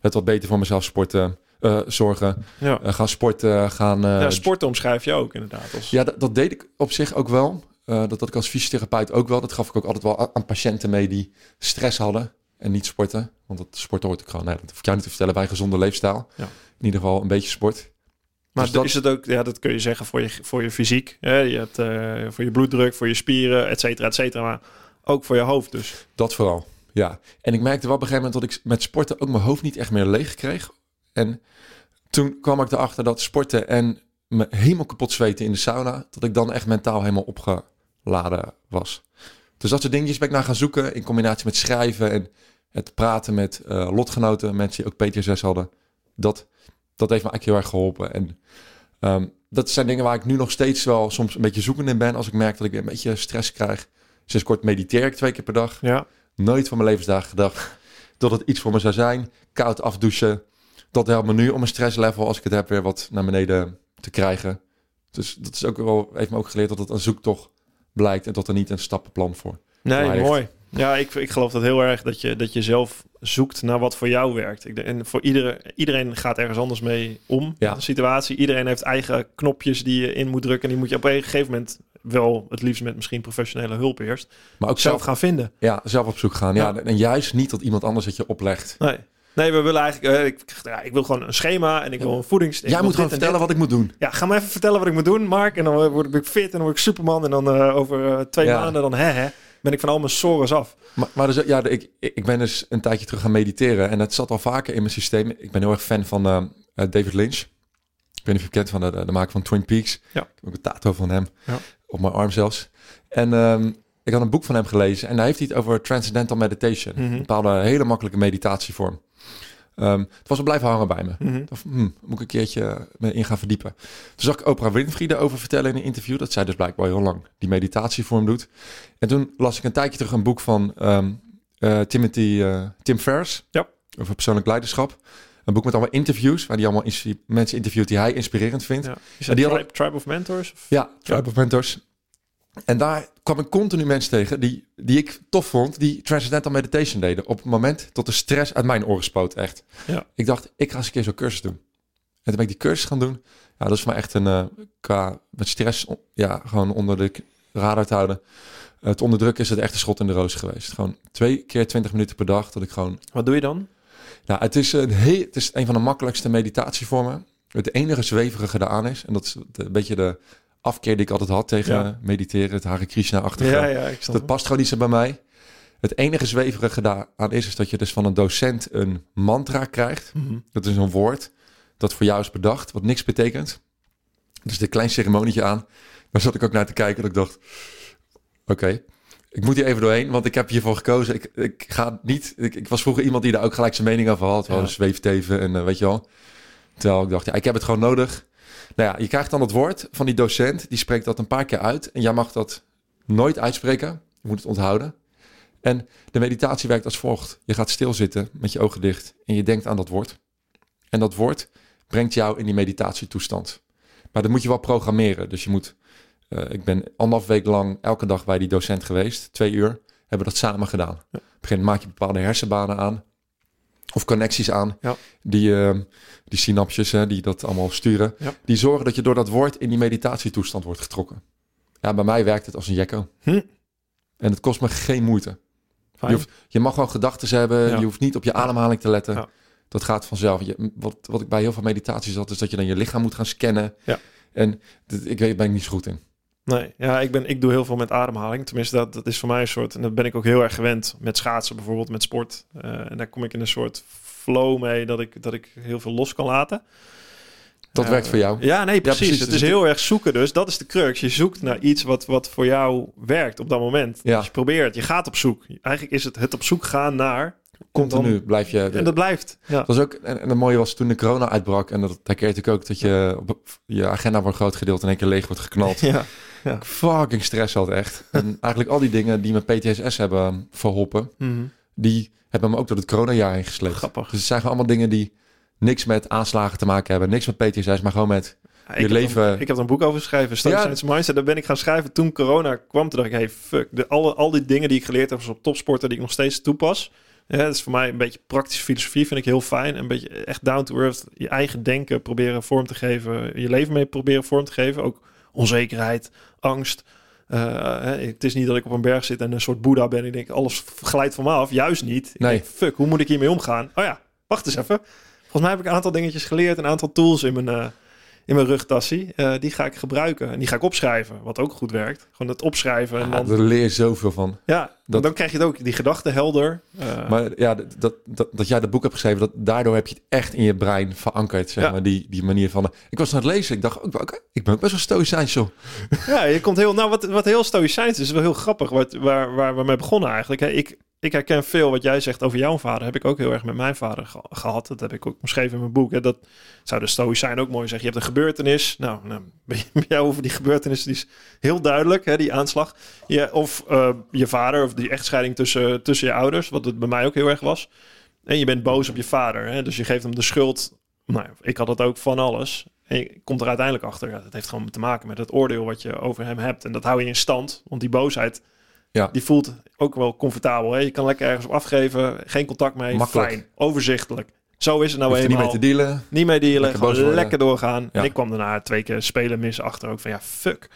het wat beter voor mezelf sporten uh, zorgen. Ja. Uh, gaan sporten, gaan... Uh, ja, sporten omschrijf je ook inderdaad. Als... Ja, dat, dat, deed ik op zich ook wel. dat had ik als fysiotherapeut ook wel. Dat gaf ik ook altijd wel aan patiënten mee die stress hadden en niet sporten. Want dat sport hoort ik gewoon... Nee, dat hoef ik jou niet te vertellen bij gezonde leefstijl. Ja. In ieder geval een beetje sport. Maar dus dat... is het ook, ja, dat kun je zeggen voor je, voor je fysiek. Hè? Je hebt, voor je bloeddruk, voor je spieren, et cetera, et cetera. Maar ook voor je hoofd dus. Dat vooral, ja. En ik merkte wel op een gegeven moment dat ik met sporten ook mijn hoofd niet echt meer leeg kreeg. En toen kwam ik erachter dat sporten en me helemaal kapot zweten in de sauna, dat ik dan echt mentaal helemaal opgeladen was. Dus dat soort dingetjes ben ik naar gaan zoeken in combinatie met schrijven en het praten met eh, lotgenoten, mensen die ook PTSS hadden. Dat, dat heeft me eigenlijk heel erg geholpen. En ehm, dat zijn dingen waar ik nu nog steeds wel soms een beetje zoekend in ben als ik merk dat ik weer een beetje stress krijg. Sinds kort mediteer ik twee keer per dag. Ja. Nooit van mijn levensdagen gedacht dat het iets voor me zou zijn. Koud afdouchen. Dat helpt me nu om mijn stresslevel, als ik het heb, weer wat naar beneden te krijgen. Dus dat is ook wel, heeft me ook geleerd dat het een zoektocht blijkt en dat er niet een stappenplan voor. Nee, mooi. Ja, ik, ik geloof dat heel erg dat je, dat je zelf zoekt naar wat voor jou werkt. Ik, en voor iedere, iedereen gaat ergens anders mee om. Ja. De situatie. Iedereen heeft eigen knopjes die je in moet drukken. En die moet je op een gegeven moment wel het liefst met misschien professionele hulp eerst Maar ook zelf zelf, gaan vinden. ja, zelf op zoek gaan. Ja. Ja. en juist niet dat iemand anders het je oplegt. Nee. Nee, we willen eigenlijk. eh, ik, ja, ik wil gewoon een schema en ik wil een voedings. Jij moet gewoon vertellen wat ik moet doen. Ja, ga me even vertellen wat ik moet doen, Mark. En dan word ik fit en dan word ik Superman. En dan eh, over eh, twee Ja. maanden dan hè, hè, ben ik van al mijn sores af. Maar, maar dus, ja, ik, ik ben dus een tijdje terug gaan mediteren. En het zat al vaker in mijn systeem. Ik ben heel erg fan van David Lynch. Ik weet niet kent van de, de maker van Twin Peaks. Ja. Ik heb ook een tattoo van hem. Ja. Op mijn arm zelfs. En ehm, ik had een boek van hem gelezen. En daar heeft hij het over Transcendental Meditation. Mhm. Een bepaalde hele makkelijke meditatievorm. Ehm, het was al blijven hangen bij me. Mhm. Hmm, moet ik een keertje me in gaan verdiepen. Toen zag ik Oprah Winfrey daarover vertellen in een interview. Dat zij dus blijkbaar heel lang die meditatievorm doet. En toen las ik een tijdje terug een boek van ehm, eh, Timothy, eh, Tim Ferriss. Ja. Over persoonlijk leiderschap. Een boek met allemaal interviews. Waar hij allemaal mensen interviewt die hij inspirerend vindt. Ja. Ja, Is dat die tribe, hadden- tribe of Mentors? Of? Tribe of Mentors. En daar kwam ik continu mensen tegen die, die ik tof vond. Die Transcendental Meditation deden. Op het moment dat de stress uit mijn oren spoot. Echt. Ja. Ik dacht, ik ga eens een keer zo'n cursus doen. En toen ben ik die cursus gaan doen. Ja, dat is voor mij echt een, eh, qua met stress, ja, gewoon onder de radar te houden. Het onderdrukken is het echt een schot in de roos geweest. Gewoon twee keer 20 minuten per dag. Dat ik gewoon, Wat doe je dan? Nou, het is een, heel, het is een van de makkelijkste meditatievormen. Het enige zweverige daaraan is, en dat is een beetje de afkeer die ik altijd had tegen Ja. mediteren, het Hare Krishna-achtige. Ja, ja, ik Dat past gewoon niet zo bij mij. Het enige zweverige daaraan is, is dat je dus van een docent een mantra krijgt. Mhm. Dat is een woord dat voor jou is bedacht, wat niks betekent. Dus een klein ceremonietje aan. Daar zat ik ook naar te kijken. Dat ik dacht, oké, ik moet hier even doorheen, want ik heb hiervoor gekozen. Ik, ik ga niet. Ik, ik was vroeger iemand die daar ook gelijk zijn mening over had. Wel Ja. zweefteven en eh, weet je wel. Terwijl ik dacht, ja, ik heb het gewoon nodig. Nou ja, je krijgt dan het woord van die docent. Die spreekt dat een paar keer uit. En jij mag dat nooit uitspreken. Je moet het onthouden. En de meditatie werkt als volgt. Je gaat stilzitten met je ogen dicht en je denkt aan dat woord. En dat woord brengt jou in die meditatietoestand. Maar dat moet je wel programmeren. Dus je moet, eh, ik ben anderhalf week lang elke dag bij die docent geweest. Twee uur hebben we dat samen gedaan. Gegeven moment maak je bepaalde hersenbanen aan. Of connecties aan. Ja. Die, eh, die synapses hè, die dat allemaal sturen. Ja. Die zorgen dat je door dat woord in die meditatietoestand wordt getrokken. Ja, bij mij werkt het als een jekko. Hm. En het kost me geen moeite. Je, hoeft, je mag gewoon gedachten hebben. Ja. Je hoeft niet op je ademhaling te letten. Ja. Dat gaat vanzelf. Je, wat, wat ik bij heel veel meditaties had, is dat je dan je lichaam moet gaan scannen. Ja. En dit- ik weet, ben ik niet zo goed in. Nee, ja, ik, ben, ik doe heel veel met ademhaling. Tenminste, dat, dat is voor mij een soort... En dat ben ik ook heel erg gewend met schaatsen bijvoorbeeld, met sport. Eh, en daar kom ik in een soort flow mee dat ik, dat ik heel veel los kan laten. Dat werkt voor jou. Ja, nee, precies. precies. Het Dus is heel erg zoeken dus. Dat is de crux. Je zoekt naar iets wat, wat voor jou werkt op dat moment. Ja. Dus je probeert, je gaat op zoek. Eigenlijk is het het op zoek gaan naar... Continu dan- blijf je... En dat blijft. Ja. Dat was ook, en, en het mooie was toen de corona uitbrak, en dat herkeer ik ook, dat je op je agenda voor een groot gedeelte in één keer leeg wordt geknald. ja. Ik fucking stress had echt. En eigenlijk al die dingen die mijn PTSS hebben verholpen, Mhm. die hebben me ook door het coronajaar heen gesleept. Grappig. Dus het zijn gewoon allemaal dingen die niks met aanslagen te maken hebben, niks met PTSS, maar gewoon met Ja, je ik heb leven- ik heb er een boek over geschreven, Stoïcijnse Mindset. Daar ben ik gaan schrijven toen corona kwam. Toen dacht ik, hey, fuck. De, alle, al die dingen die ik geleerd heb als op topsporten, die ik nog steeds toepas. Ja, dat is voor mij een beetje praktische filosofie, vind ik heel fijn. Een beetje echt down to earth. Je eigen denken proberen vorm te geven. Je leven mee proberen vorm te geven. Ook onzekerheid, angst. Eh, het is niet dat ik op een berg zit en een soort boeddha ben. Ik denk, alles glijdt van me af. Juist niet. Ik Nee. denk, fuck, hoe moet ik hiermee omgaan? Oh ja, wacht eens even. Volgens mij heb ik een aantal dingetjes geleerd. Een aantal tools in mijn, eh, in mijn rugtassie. Eh, die ga ik gebruiken en die ga ik opschrijven, wat ook goed werkt. Gewoon het opschrijven. En Ja, dan, daar leer je zoveel van. ja, dat- dan krijg je het ook, die gedachten helder. Eh, Maar ja, dat, dat, dat, jij dat boek hebt geschreven, dat, daardoor heb je het echt in je brein verankerd. Zeg Ja. maar, die, die manier van. ik was aan het lezen, ik dacht, ook, oké, ik ben ook best wel stoïcijns, joh. Ja, je komt heel. Nou, wat, wat heel stoïcijns is, is wel heel grappig. Wat, waar, waar we mee begonnen eigenlijk. Hè. Ik, ik herken veel wat jij zegt over jouw vader. Heb ik ook heel erg met mijn vader ge- gehad. Dat heb ik ook beschreven in mijn boek. Hè. Dat zou de stoïcijn ook mooi zeggen. Je hebt een gebeurtenis. Nou, nou bij jou over die gebeurtenis, die is heel duidelijk, hè, die aanslag. Je, of eh, je vader, of die echtscheiding tussen, tussen je ouders. Wat het bij mij ook heel erg was. En je bent boos op je vader. Hè. Dus je geeft hem de schuld. Nou, ik had dat ook van alles. En je komt er uiteindelijk achter. Ja, dat heeft gewoon te maken met het oordeel wat je over hem hebt. En dat hou je in stand. Want die boosheid, Ja. die voelt ook wel comfortabel. Hè? Je kan lekker ergens op afgeven. Geen contact mee. Makkelijk. Fijn. Overzichtelijk. Zo is het nou er niet mee te dealen. Niet mee dealen. Lekker doorgaan. Ja. En ik kwam daarna twee keer spelen mis achter. Ook van ja, fuck.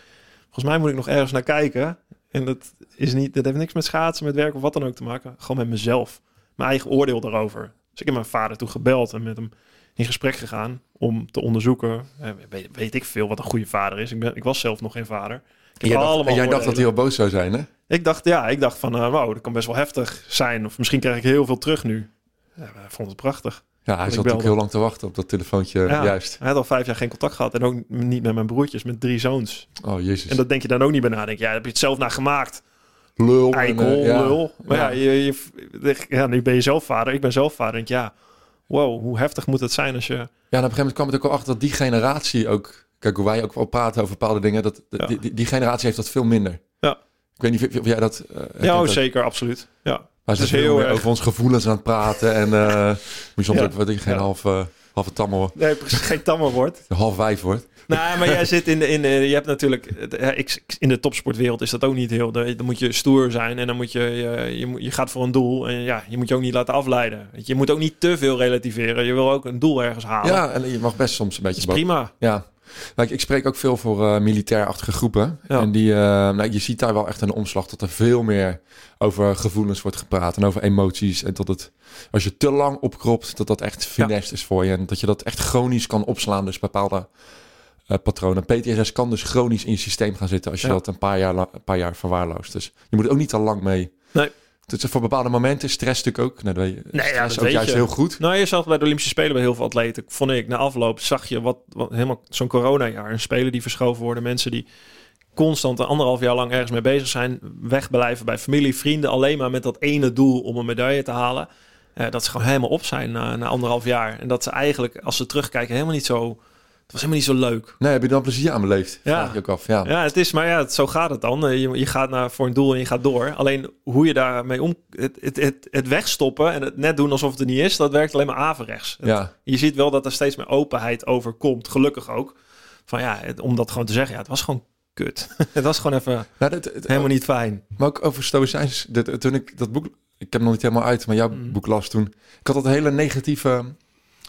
Volgens mij moet ik nog ergens naar kijken. En dat, is niet, dat heeft niks met schaatsen, met werk of wat dan ook te maken. Gewoon met mezelf. Mijn eigen oordeel daarover. Dus ik heb mijn vader toen gebeld en met hem in gesprek gegaan om te onderzoeken. Eh, weet, weet ik veel wat een goede vader is. Ik, ben, ik was zelf nog geen vader. Ik heb jij dacht, allemaal en jij dacht dat hij heel boos zou zijn, hè? Ik dacht, ja, ik dacht van, eh, wow, dat kan best wel heftig zijn. Of misschien krijg ik heel veel terug nu. Ja, hij vond het prachtig. Ja, hij Ik zat ook heel lang te wachten op dat telefoontje, Ja, juist. Hij had al vijf jaar geen contact gehad. En ook niet met mijn broertjes, met drie zoons. Oh, jezus. En dat denk je dan ook niet bij na. Denk je, ja, heb je het zelf naar gemaakt. lul. en, eh, ja. lul. Maar ja. Ja. je, je, ja, nu ben je zelf vader. Ik ben zelf vader. Denk ja, wow, hoe heftig moet het zijn als je... Ja, en op een gegeven moment kwam het ook wel achter dat die generatie ook... Kijk, hoe wij ook wel praten over bepaalde dingen, dat, die, die generatie heeft dat veel minder. Ik weet niet of, jij dat... eh, herkent Ja, oh, zeker, absoluut. Ja. Het zijn is heel erg- over onze gevoelens aan het praten. En eh moet je soms Ja. ook wat ik geen Ja. half, eh, halve tammer, Nee, precies, geen tammer wordt. half wijf wordt. Nee, maar jij zit in de, in de, je hebt natuurlijk, ik, in de topsportwereld is dat ook niet heel, dan moet je stoer zijn en dan moet je, je, je, gaat voor een doel en ja, je moet je ook niet laten afleiden. Je, moet ook niet te veel relativeren. Je wil ook een doel ergens halen. Ja, en je mag best soms een dat beetje... is prima. Ja. Maar ik, spreek ook veel voor eh militairachtige groepen. Ja. En die, eh, nou, je ziet daar wel echt een omslag dat er veel meer over gevoelens wordt gepraat en over emoties. En dat het, als je te lang opkropt, dat dat echt finest is voor je. En dat je dat echt chronisch kan opslaan, dus bepaalde eh, patronen. PTSS kan dus chronisch in je systeem gaan zitten als je Ja. dat een paar, jaar, een paar jaar verwaarloost. Dus je moet er ook niet te lang mee. Nee. Is voor bepaalde momenten stress natuurlijk ook. Nou, dat weet je, Nee, ja, dat ook weet juist je. heel goed. Nou, je zag bij de Olympische Spelen bij heel veel atleten, vond ik, na afloop zag je wat, wat helemaal zo'n coronajaar. Een speler die verschoven worden, mensen die constant een anderhalf jaar lang ergens mee bezig zijn, wegblijven bij familie, vrienden, alleen maar met dat ene doel om een medaille te halen. Eh, dat ze gewoon helemaal op zijn na, na anderhalf jaar. En dat ze eigenlijk, als ze terugkijken, helemaal niet zo... Het was helemaal niet zo leuk. Nee, heb je dan plezier aan beleefd? Ja. Vraag je ook af. Ja. Ja, het is, maar ja, het- zo gaat het dan. Eh, Je, je gaat naar, voor een doel en je gaat door. Alleen hoe je daarmee om... Het, het, het, het wegstoppen en het net doen alsof het er niet is, dat werkt alleen maar averechts. Het- ja. je ziet wel dat er steeds meer openheid over komt. Gelukkig ook. Van ja, het- om dat gewoon te zeggen. Ja, het was gewoon kut. het was gewoon even Nou, dat, het- helemaal niet fijn. Maar ook over stoïcijns. Dat, toen ik dat boek... Ik heb nog niet helemaal uit, maar jouw Mm. boek las toen. Ik had dat hele negatieve,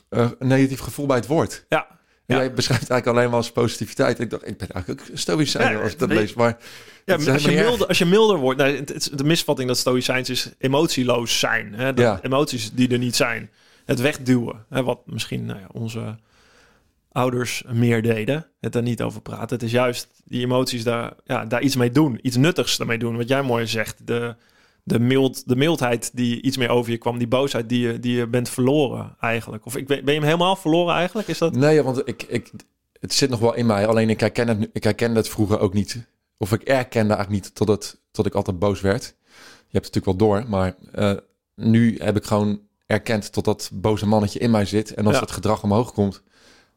eh, negatief gevoel bij het woord. Ja, Ja. Jij beschrijft eigenlijk alleen maar als positiviteit. Ik dacht, ik ben eigenlijk ook stoïcijn Ja, als ik dat weet- lees. Maar ja als, je milder, als je milder wordt... Nou, het, het- de misvatting dat stoïcijns is emotieloos zijn. Hè? Dat Ja. Emoties die er niet zijn. Het wegduwen. Hè? Wat misschien nou ja, onze ouders meer deden. Het daar niet over praten. Het is juist die emoties daar, ja, daar iets mee doen. Iets nuttigs daarmee doen. Wat jij mooi zegt. De, de, mild, de mildheid die iets meer over je kwam. Die boosheid die je, die je bent verloren eigenlijk. Of ik, ben ben je hem helemaal verloren eigenlijk? Is dat... nee, want ik, ik, het zit nog wel in mij. Alleen ik herken het, ik herkende het vroeger ook niet. Of ik erkende eigenlijk niet tot, het, tot ik altijd boos werd. Je hebt het natuurlijk wel door. Maar eh, nu heb ik gewoon erkend tot dat boze mannetje in mij zit. En als Ja. dat gedrag omhoog komt,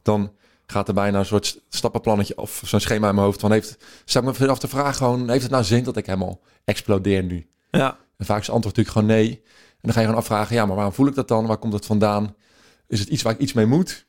dan gaat er bijna een soort stappenplannetje of zo'n schema in mijn hoofd. Van heeft, sta ik me vanaf de vraag gewoon, heeft het nou zin dat ik helemaal explodeer nu? Ja, En vaak is het antwoord natuurlijk gewoon nee. En dan ga je gewoon afvragen, ja, maar waarom voel ik dat dan? Waar komt het vandaan? Is het iets waar ik iets mee moet?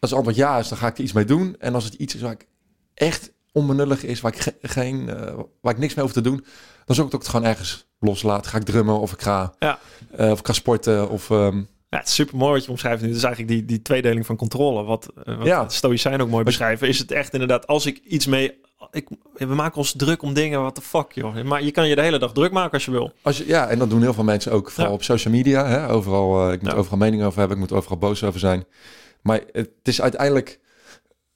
Als het antwoord ja is, dan ga ik er iets mee doen. En als het iets is waar ik echt onbenullig is, waar ik, ge- geen, eh, waar ik niks mee hoef te doen, dan zorg ik dat het gewoon ergens loslaat. Ga ik drummen of ik ga, Ja. eh, of ik ga sporten of... ehm, Ja, het is super mooi wat je omschrijft nu. Het is eigenlijk die, die tweedeling van controle. Wat, eh, wat Ja. Stoïcijn ook mooi beschrijven. Is het echt inderdaad, als ik iets mee... Ik, we maken ons druk om dingen, wat de fuck joh. Maar je kan je de hele dag druk maken als je wil. Als je, ja, en dat doen heel veel mensen ook, vooral Ja. op social media. Hè? Overal, eh, ik moet Ja. overal mening over hebben, ik moet overal boos over zijn. Maar het is uiteindelijk,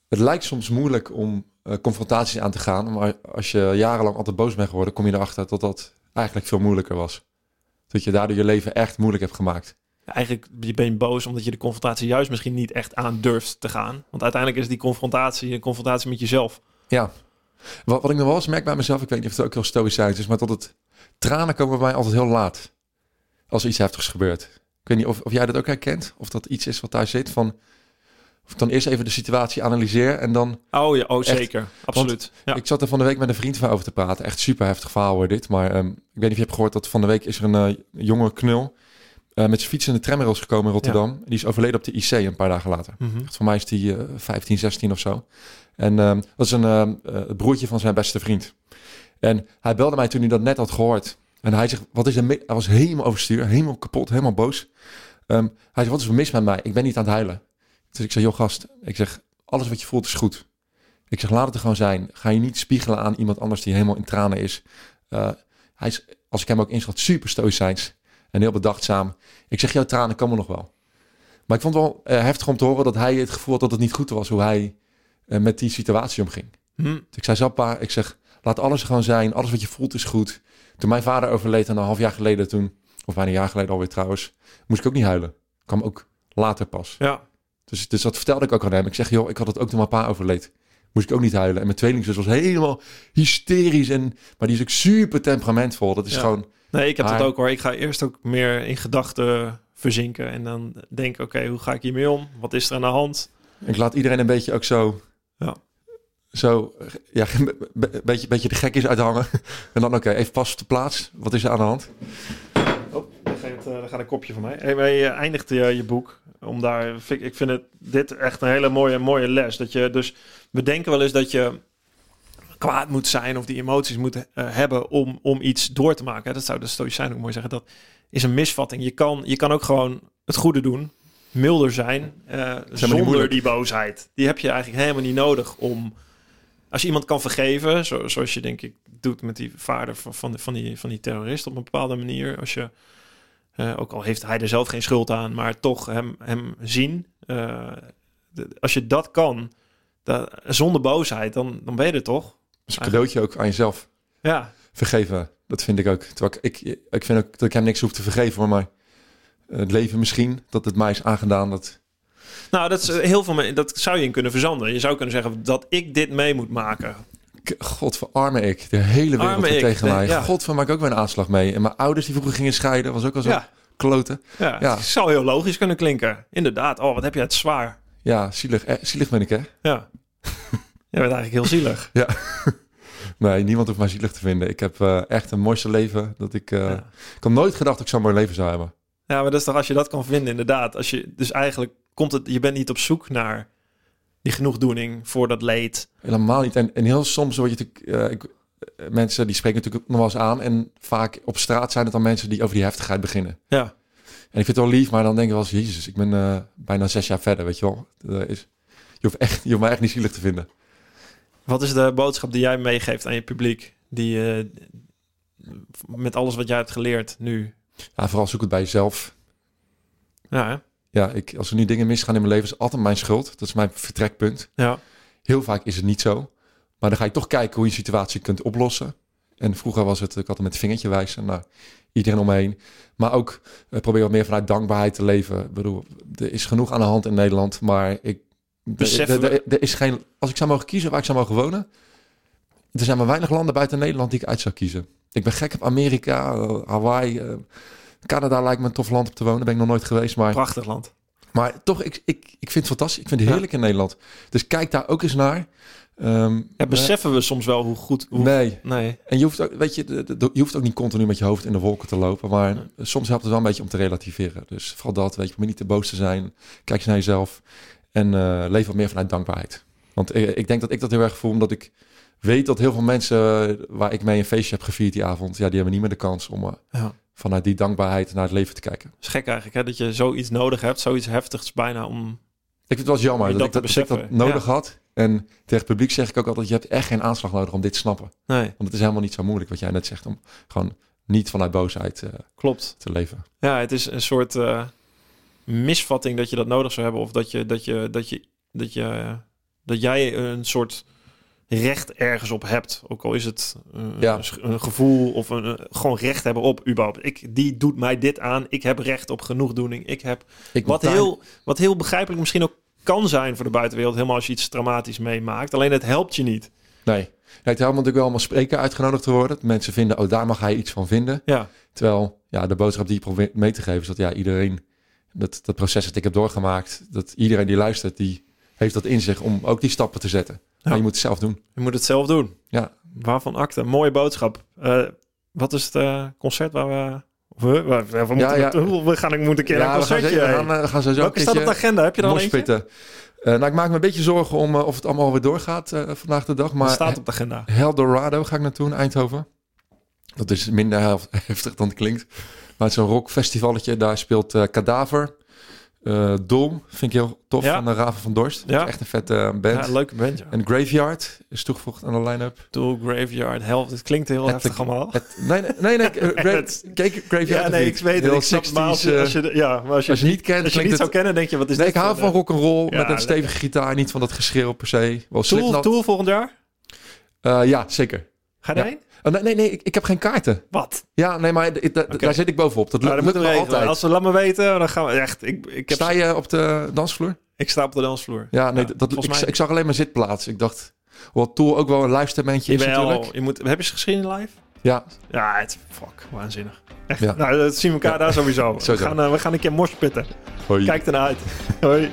het lijkt soms moeilijk om eh, confrontaties aan te gaan. Maar als je jarenlang altijd boos bent geworden, kom je erachter dat dat eigenlijk veel moeilijker was. Dat je daardoor je leven echt moeilijk hebt gemaakt. Eigenlijk ben je boos omdat je de confrontatie juist misschien niet echt aan durft te gaan. Want uiteindelijk is die confrontatie een confrontatie met jezelf. Ja. Wat, wat ik nog wel eens merk bij mezelf, ik weet niet of het ook heel stoïcijns is, maar dat het tranen komen bij mij altijd heel laat. Als er iets heftigs gebeurt. Ik weet niet of, of jij dat ook herkent. Of dat iets is wat daar zit van... Of ik dan eerst even de situatie analyseer en dan... Oh ja, oh zeker. Absoluut. Ja. Ik zat er van de week met een vriend van over te praten. Echt super heftig verhaal hoor dit. Maar um, ik weet niet of je hebt gehoord dat van de week is er een uh, jonge knul... Uh, met zijn fiets in de tramrails gekomen in Rotterdam. Ja. Die is overleden op de IC een paar dagen later. Mm -hmm. Voor mij is die uh, 15, 16 of zo. En um, dat is een uh, broertje van zijn beste vriend. En hij belde mij toen hij dat net had gehoord. En hij zegt, wat is er? Hij was helemaal overstuur, helemaal kapot, helemaal boos. Um, hij zegt, wat is er mis met mij? Ik ben niet aan het huilen. Dus ik zeg, joh gast, ik zeg, alles wat je voelt is goed. Ik zeg, laat het er gewoon zijn. Ga je niet spiegelen aan iemand anders die helemaal in tranen is. Uh, hij is, als ik hem ook inschat, super stoïcijns en heel bedachtzaam. Ik zeg, jouw tranen komen nog wel. Maar ik vond het wel uh, heftig om te horen dat hij het gevoel had dat het niet goed was hoe hij uh, met die situatie omging. Hm. Dus ik zei zo, pa, ik zeg, laat alles gewoon zijn. Alles wat je voelt is goed. Toen mijn vader overleed, een half jaar geleden toen, of bijna een jaar geleden alweer trouwens, moest ik ook niet huilen. kwam ook later pas. Ja. Dus, dus dat vertelde ik ook aan hem. Ik zeg, joh, ik had het ook toen mijn pa overleed. Moest ik ook niet huilen. En mijn tweelingzus was helemaal hysterisch. En, maar die is ook super temperamentvol. Dat is Ja. gewoon... Nee, ik heb Maar- dat ook hoor. Ik ga eerst ook meer in gedachten verzinken. En dan denk ik, oké, hoe ga ik hiermee om? Wat is er aan de hand? Ik laat iedereen een beetje ook zo... Ja. Zo, ja, een be- beetje, beetje de gekjes uithangen. En dan, oké, even pas op de plaats. Wat is er aan de hand? Oh, daar gaat, eh, daar gaat een kopje van mij. Hey, maar je eindigt je, je boek. Om daar, vind ik, ik vind het dit echt een hele mooie, mooie les. Dat je dus, we denken wel eens dat je kwaad moet zijn of die emoties moet eh, hebben om, om iets door te maken. Dat zou de Stoïcijn ook mooi zeggen. Dat is een misvatting. Je kan, je kan ook gewoon het goede doen, milder zijn, eh, niet zonder moeilijk. die boosheid. Die heb je eigenlijk helemaal niet nodig om. Als je iemand kan vergeven, zo, zoals je denk ik doet met die vader van, van, van, die, van die terrorist op een bepaalde manier. Als je, eh, ook al heeft hij er zelf geen schuld aan, maar toch hem, hem zien. eh, de- als je dat kan, da- zonder boosheid, dan, dan ben je er toch? Dus een cadeautje ook aan jezelf Ja, vergeven. Dat vind ik ook. Terwijl ik, ik, ik vind ook dat ik hem niks hoef te vergeven. Maar het leven misschien, dat het mij is aangedaan. Dat, nou, dat, is eh, heel veel, dat zou je in kunnen verzanden. Je zou kunnen zeggen dat ik dit mee moet maken. God verarme ik. De hele wereld ik, tegen mij. ja. God van maak ook weer een aanslag mee. En mijn ouders die vroeger gingen scheiden. Was ook al zo Ja, kloten. ja, Ja. het zou heel logisch kunnen klinken. Inderdaad, oh, wat heb je het zwaar. Ja, zielig, eh, zielig ben ik hè. Ja, je bent eigenlijk heel zielig. Nee, niemand hoeft mij zielig te vinden. Ik heb eh, echt een mooiste leven. Dat ik, eh, Ja. ik had nooit gedacht dat ik zo'n mooi leven zou hebben. Ja, maar dat is toch als je dat kan vinden, inderdaad. Als je, dus eigenlijk komt het, je bent niet op zoek naar die genoegdoening voor dat leed. Helemaal niet. En, en heel soms word je natuurlijk... eh, eh, mensen die spreken natuurlijk nog wel eens aan. En vaak op straat zijn het dan mensen die over die heftigheid beginnen. Ja, En ik vind het wel lief, maar dan denk ik wel eens... Jezus, ik ben eh, bijna zes jaar verder, weet je wel. Dat is, je, hoeft echt, je hoeft mij echt niet zielig te vinden. wat is de boodschap die jij meegeeft aan je publiek? Die eh, met alles wat jij hebt geleerd nu. Ja, vooral zoek het bij jezelf. Ja, hè? Ja, ik, als er nu dingen misgaan in mijn leven, is het altijd mijn schuld. Dat is mijn vertrekpunt. ja. Heel vaak is het niet zo. Maar dan ga je toch kijken hoe je situatie kunt oplossen. En vroeger was het, ik had het met het vingertje wijzen naar iedereen om me heen. Maar ook eh, probeer wat meer vanuit dankbaarheid te leven. Ik bedoel, er is genoeg aan de hand in Nederland, maar ik... Er is geen, als ik zou mogen kiezen waar ik zou mogen wonen, er zijn maar weinig landen buiten Nederland die ik uit zou kiezen. Ik ben gek op Amerika, eh, Hawaii, eh, Canada lijkt me een tof land om te wonen. Ben ik nog nooit geweest, maar Prachtig land. maar toch, ik, ik, ik vind het fantastisch. Ik vind het heerlijk in Nederland. Dus kijk daar ook eens naar. Ehm, Ja, beseffen we soms wel hoe goed... Hoe, Nee. nee. En je hoeft, ook, weet je, de- de- je hoeft ook niet continu met je hoofd in de wolken te lopen. Maar soms helpt het wel een beetje om te relativeren. Dus vooral dat, weet je, probeer niet te boos te zijn. Kijk eens naar jezelf. En eh, leef wat meer vanuit dankbaarheid. Want ik, ik denk dat ik dat heel erg voel, omdat ik weet dat heel veel mensen eh, waar ik mee een feestje heb gevierd die avond, ja, die hebben niet meer de kans om eh, Ja. vanuit die dankbaarheid naar het leven te kijken. Het is gek eigenlijk, hè? Dat je zoiets nodig hebt. Zoiets heftigs bijna om... Ik vind het wel jammer dat, dat ik dat, dat ik dat beseffen, nodig had. En tegen het publiek zeg ik ook altijd, je hebt echt geen aanslag nodig om dit te snappen. Nee, Want het is helemaal niet zo moeilijk wat jij net zegt, om gewoon niet vanuit boosheid eh, klopt. te leven. Ja, het is een soort eh, misvatting dat je dat nodig zou hebben. Of dat je, dat je, dat je, dat je, dat jij een soort recht ergens op hebt. Ook al is het eh, Ja. een gevoel of een, eh, gewoon recht hebben op überhaupt. Ik, die doet mij dit aan. Ik heb recht op genoegdoening. Ik heb Ik wat heel, wat heel begrijpelijk misschien ook kan zijn voor de buitenwereld. Helemaal als je iets traumatisch meemaakt. Alleen het helpt je niet. Nee. Het helpt natuurlijk wel om als spreker uitgenodigd te worden. Mensen vinden, oh, daar mag hij iets van vinden. Ja, Terwijl, ja, de boodschap die je probeert mee te geven is dat ja, iedereen, dat, dat proces dat ik heb doorgemaakt, dat iedereen die luistert, die heeft dat in zich om ook die stappen te zetten. Maar je moet het zelf doen. je moet het zelf doen. Ja. Waarvan akte. Mooie boodschap. Eh, wat is het eh, concert waar we... We, we, we, moeten Ja, ja. we gaan ik moet een keer naar een we gaan, concertje. we gaan, eh, gaan sowieso Welke een staat op de agenda? Heb je eentje? moshpitten. Eh, nou, ik maak me een beetje zorgen om of het allemaal weer doorgaat vandaag de dag. Wat Maar staat op de agenda? Heldorado ga ik naartoe in Eindhoven. Dat is minder hef- heftig dan het klinkt. Maar het is een rockfestivalletje. Daar speelt Cadaver. Eh Dom vind ik heel tof. Ja. Van de Raven van Dorst. Ja. is echt een vette eh, band. Ja, leuke band, ja. En Graveyard is toegevoegd aan de line-up. Tool, Graveyard, Helft. Het klinkt heel Het- heftig allemaal. Het, nee, nee, nee. nee eh, Gra- Het- kijk, Graveyard. Ja, nee, ik weet het. Heel Ik maar als 60s, je, eh, als je, ja, maar als je, als je niet kent, als je niet zou kennen, denk je, wat is Nee, dit ik hou van een- rock'n'roll Ja, met een lekker. stevige gitaar. Niet van dat geschreeuw per se. Wel Tool, volgend jaar? Eh, ja, zeker. Ga je Ja. Oh, nee, nee, nee ik, ik heb geen kaarten. Wat? Ja, nee, maar Oké. daar zit ik bovenop. Dat Nou, lukt me regelen. altijd. Als ze laat me weten, dan gaan we echt. Ik, ik, heb, Sta je op de dansvloer? ik sta op de dansvloer. Ja, nee, Ja, dat, ik, mij- ik zag alleen maar zitplaats. Ik dacht, wat Tool ook wel een luistermomentje is natuurlijk. je moet, heb je ze gezien live? Ja, Ja, het fuck, waanzinnig. Echt. Ja. Nou, dat zien we elkaar daar sowieso. We, gaan, eh, we gaan een keer morspitten. hoi. Kijk ernaar uit. Hoi.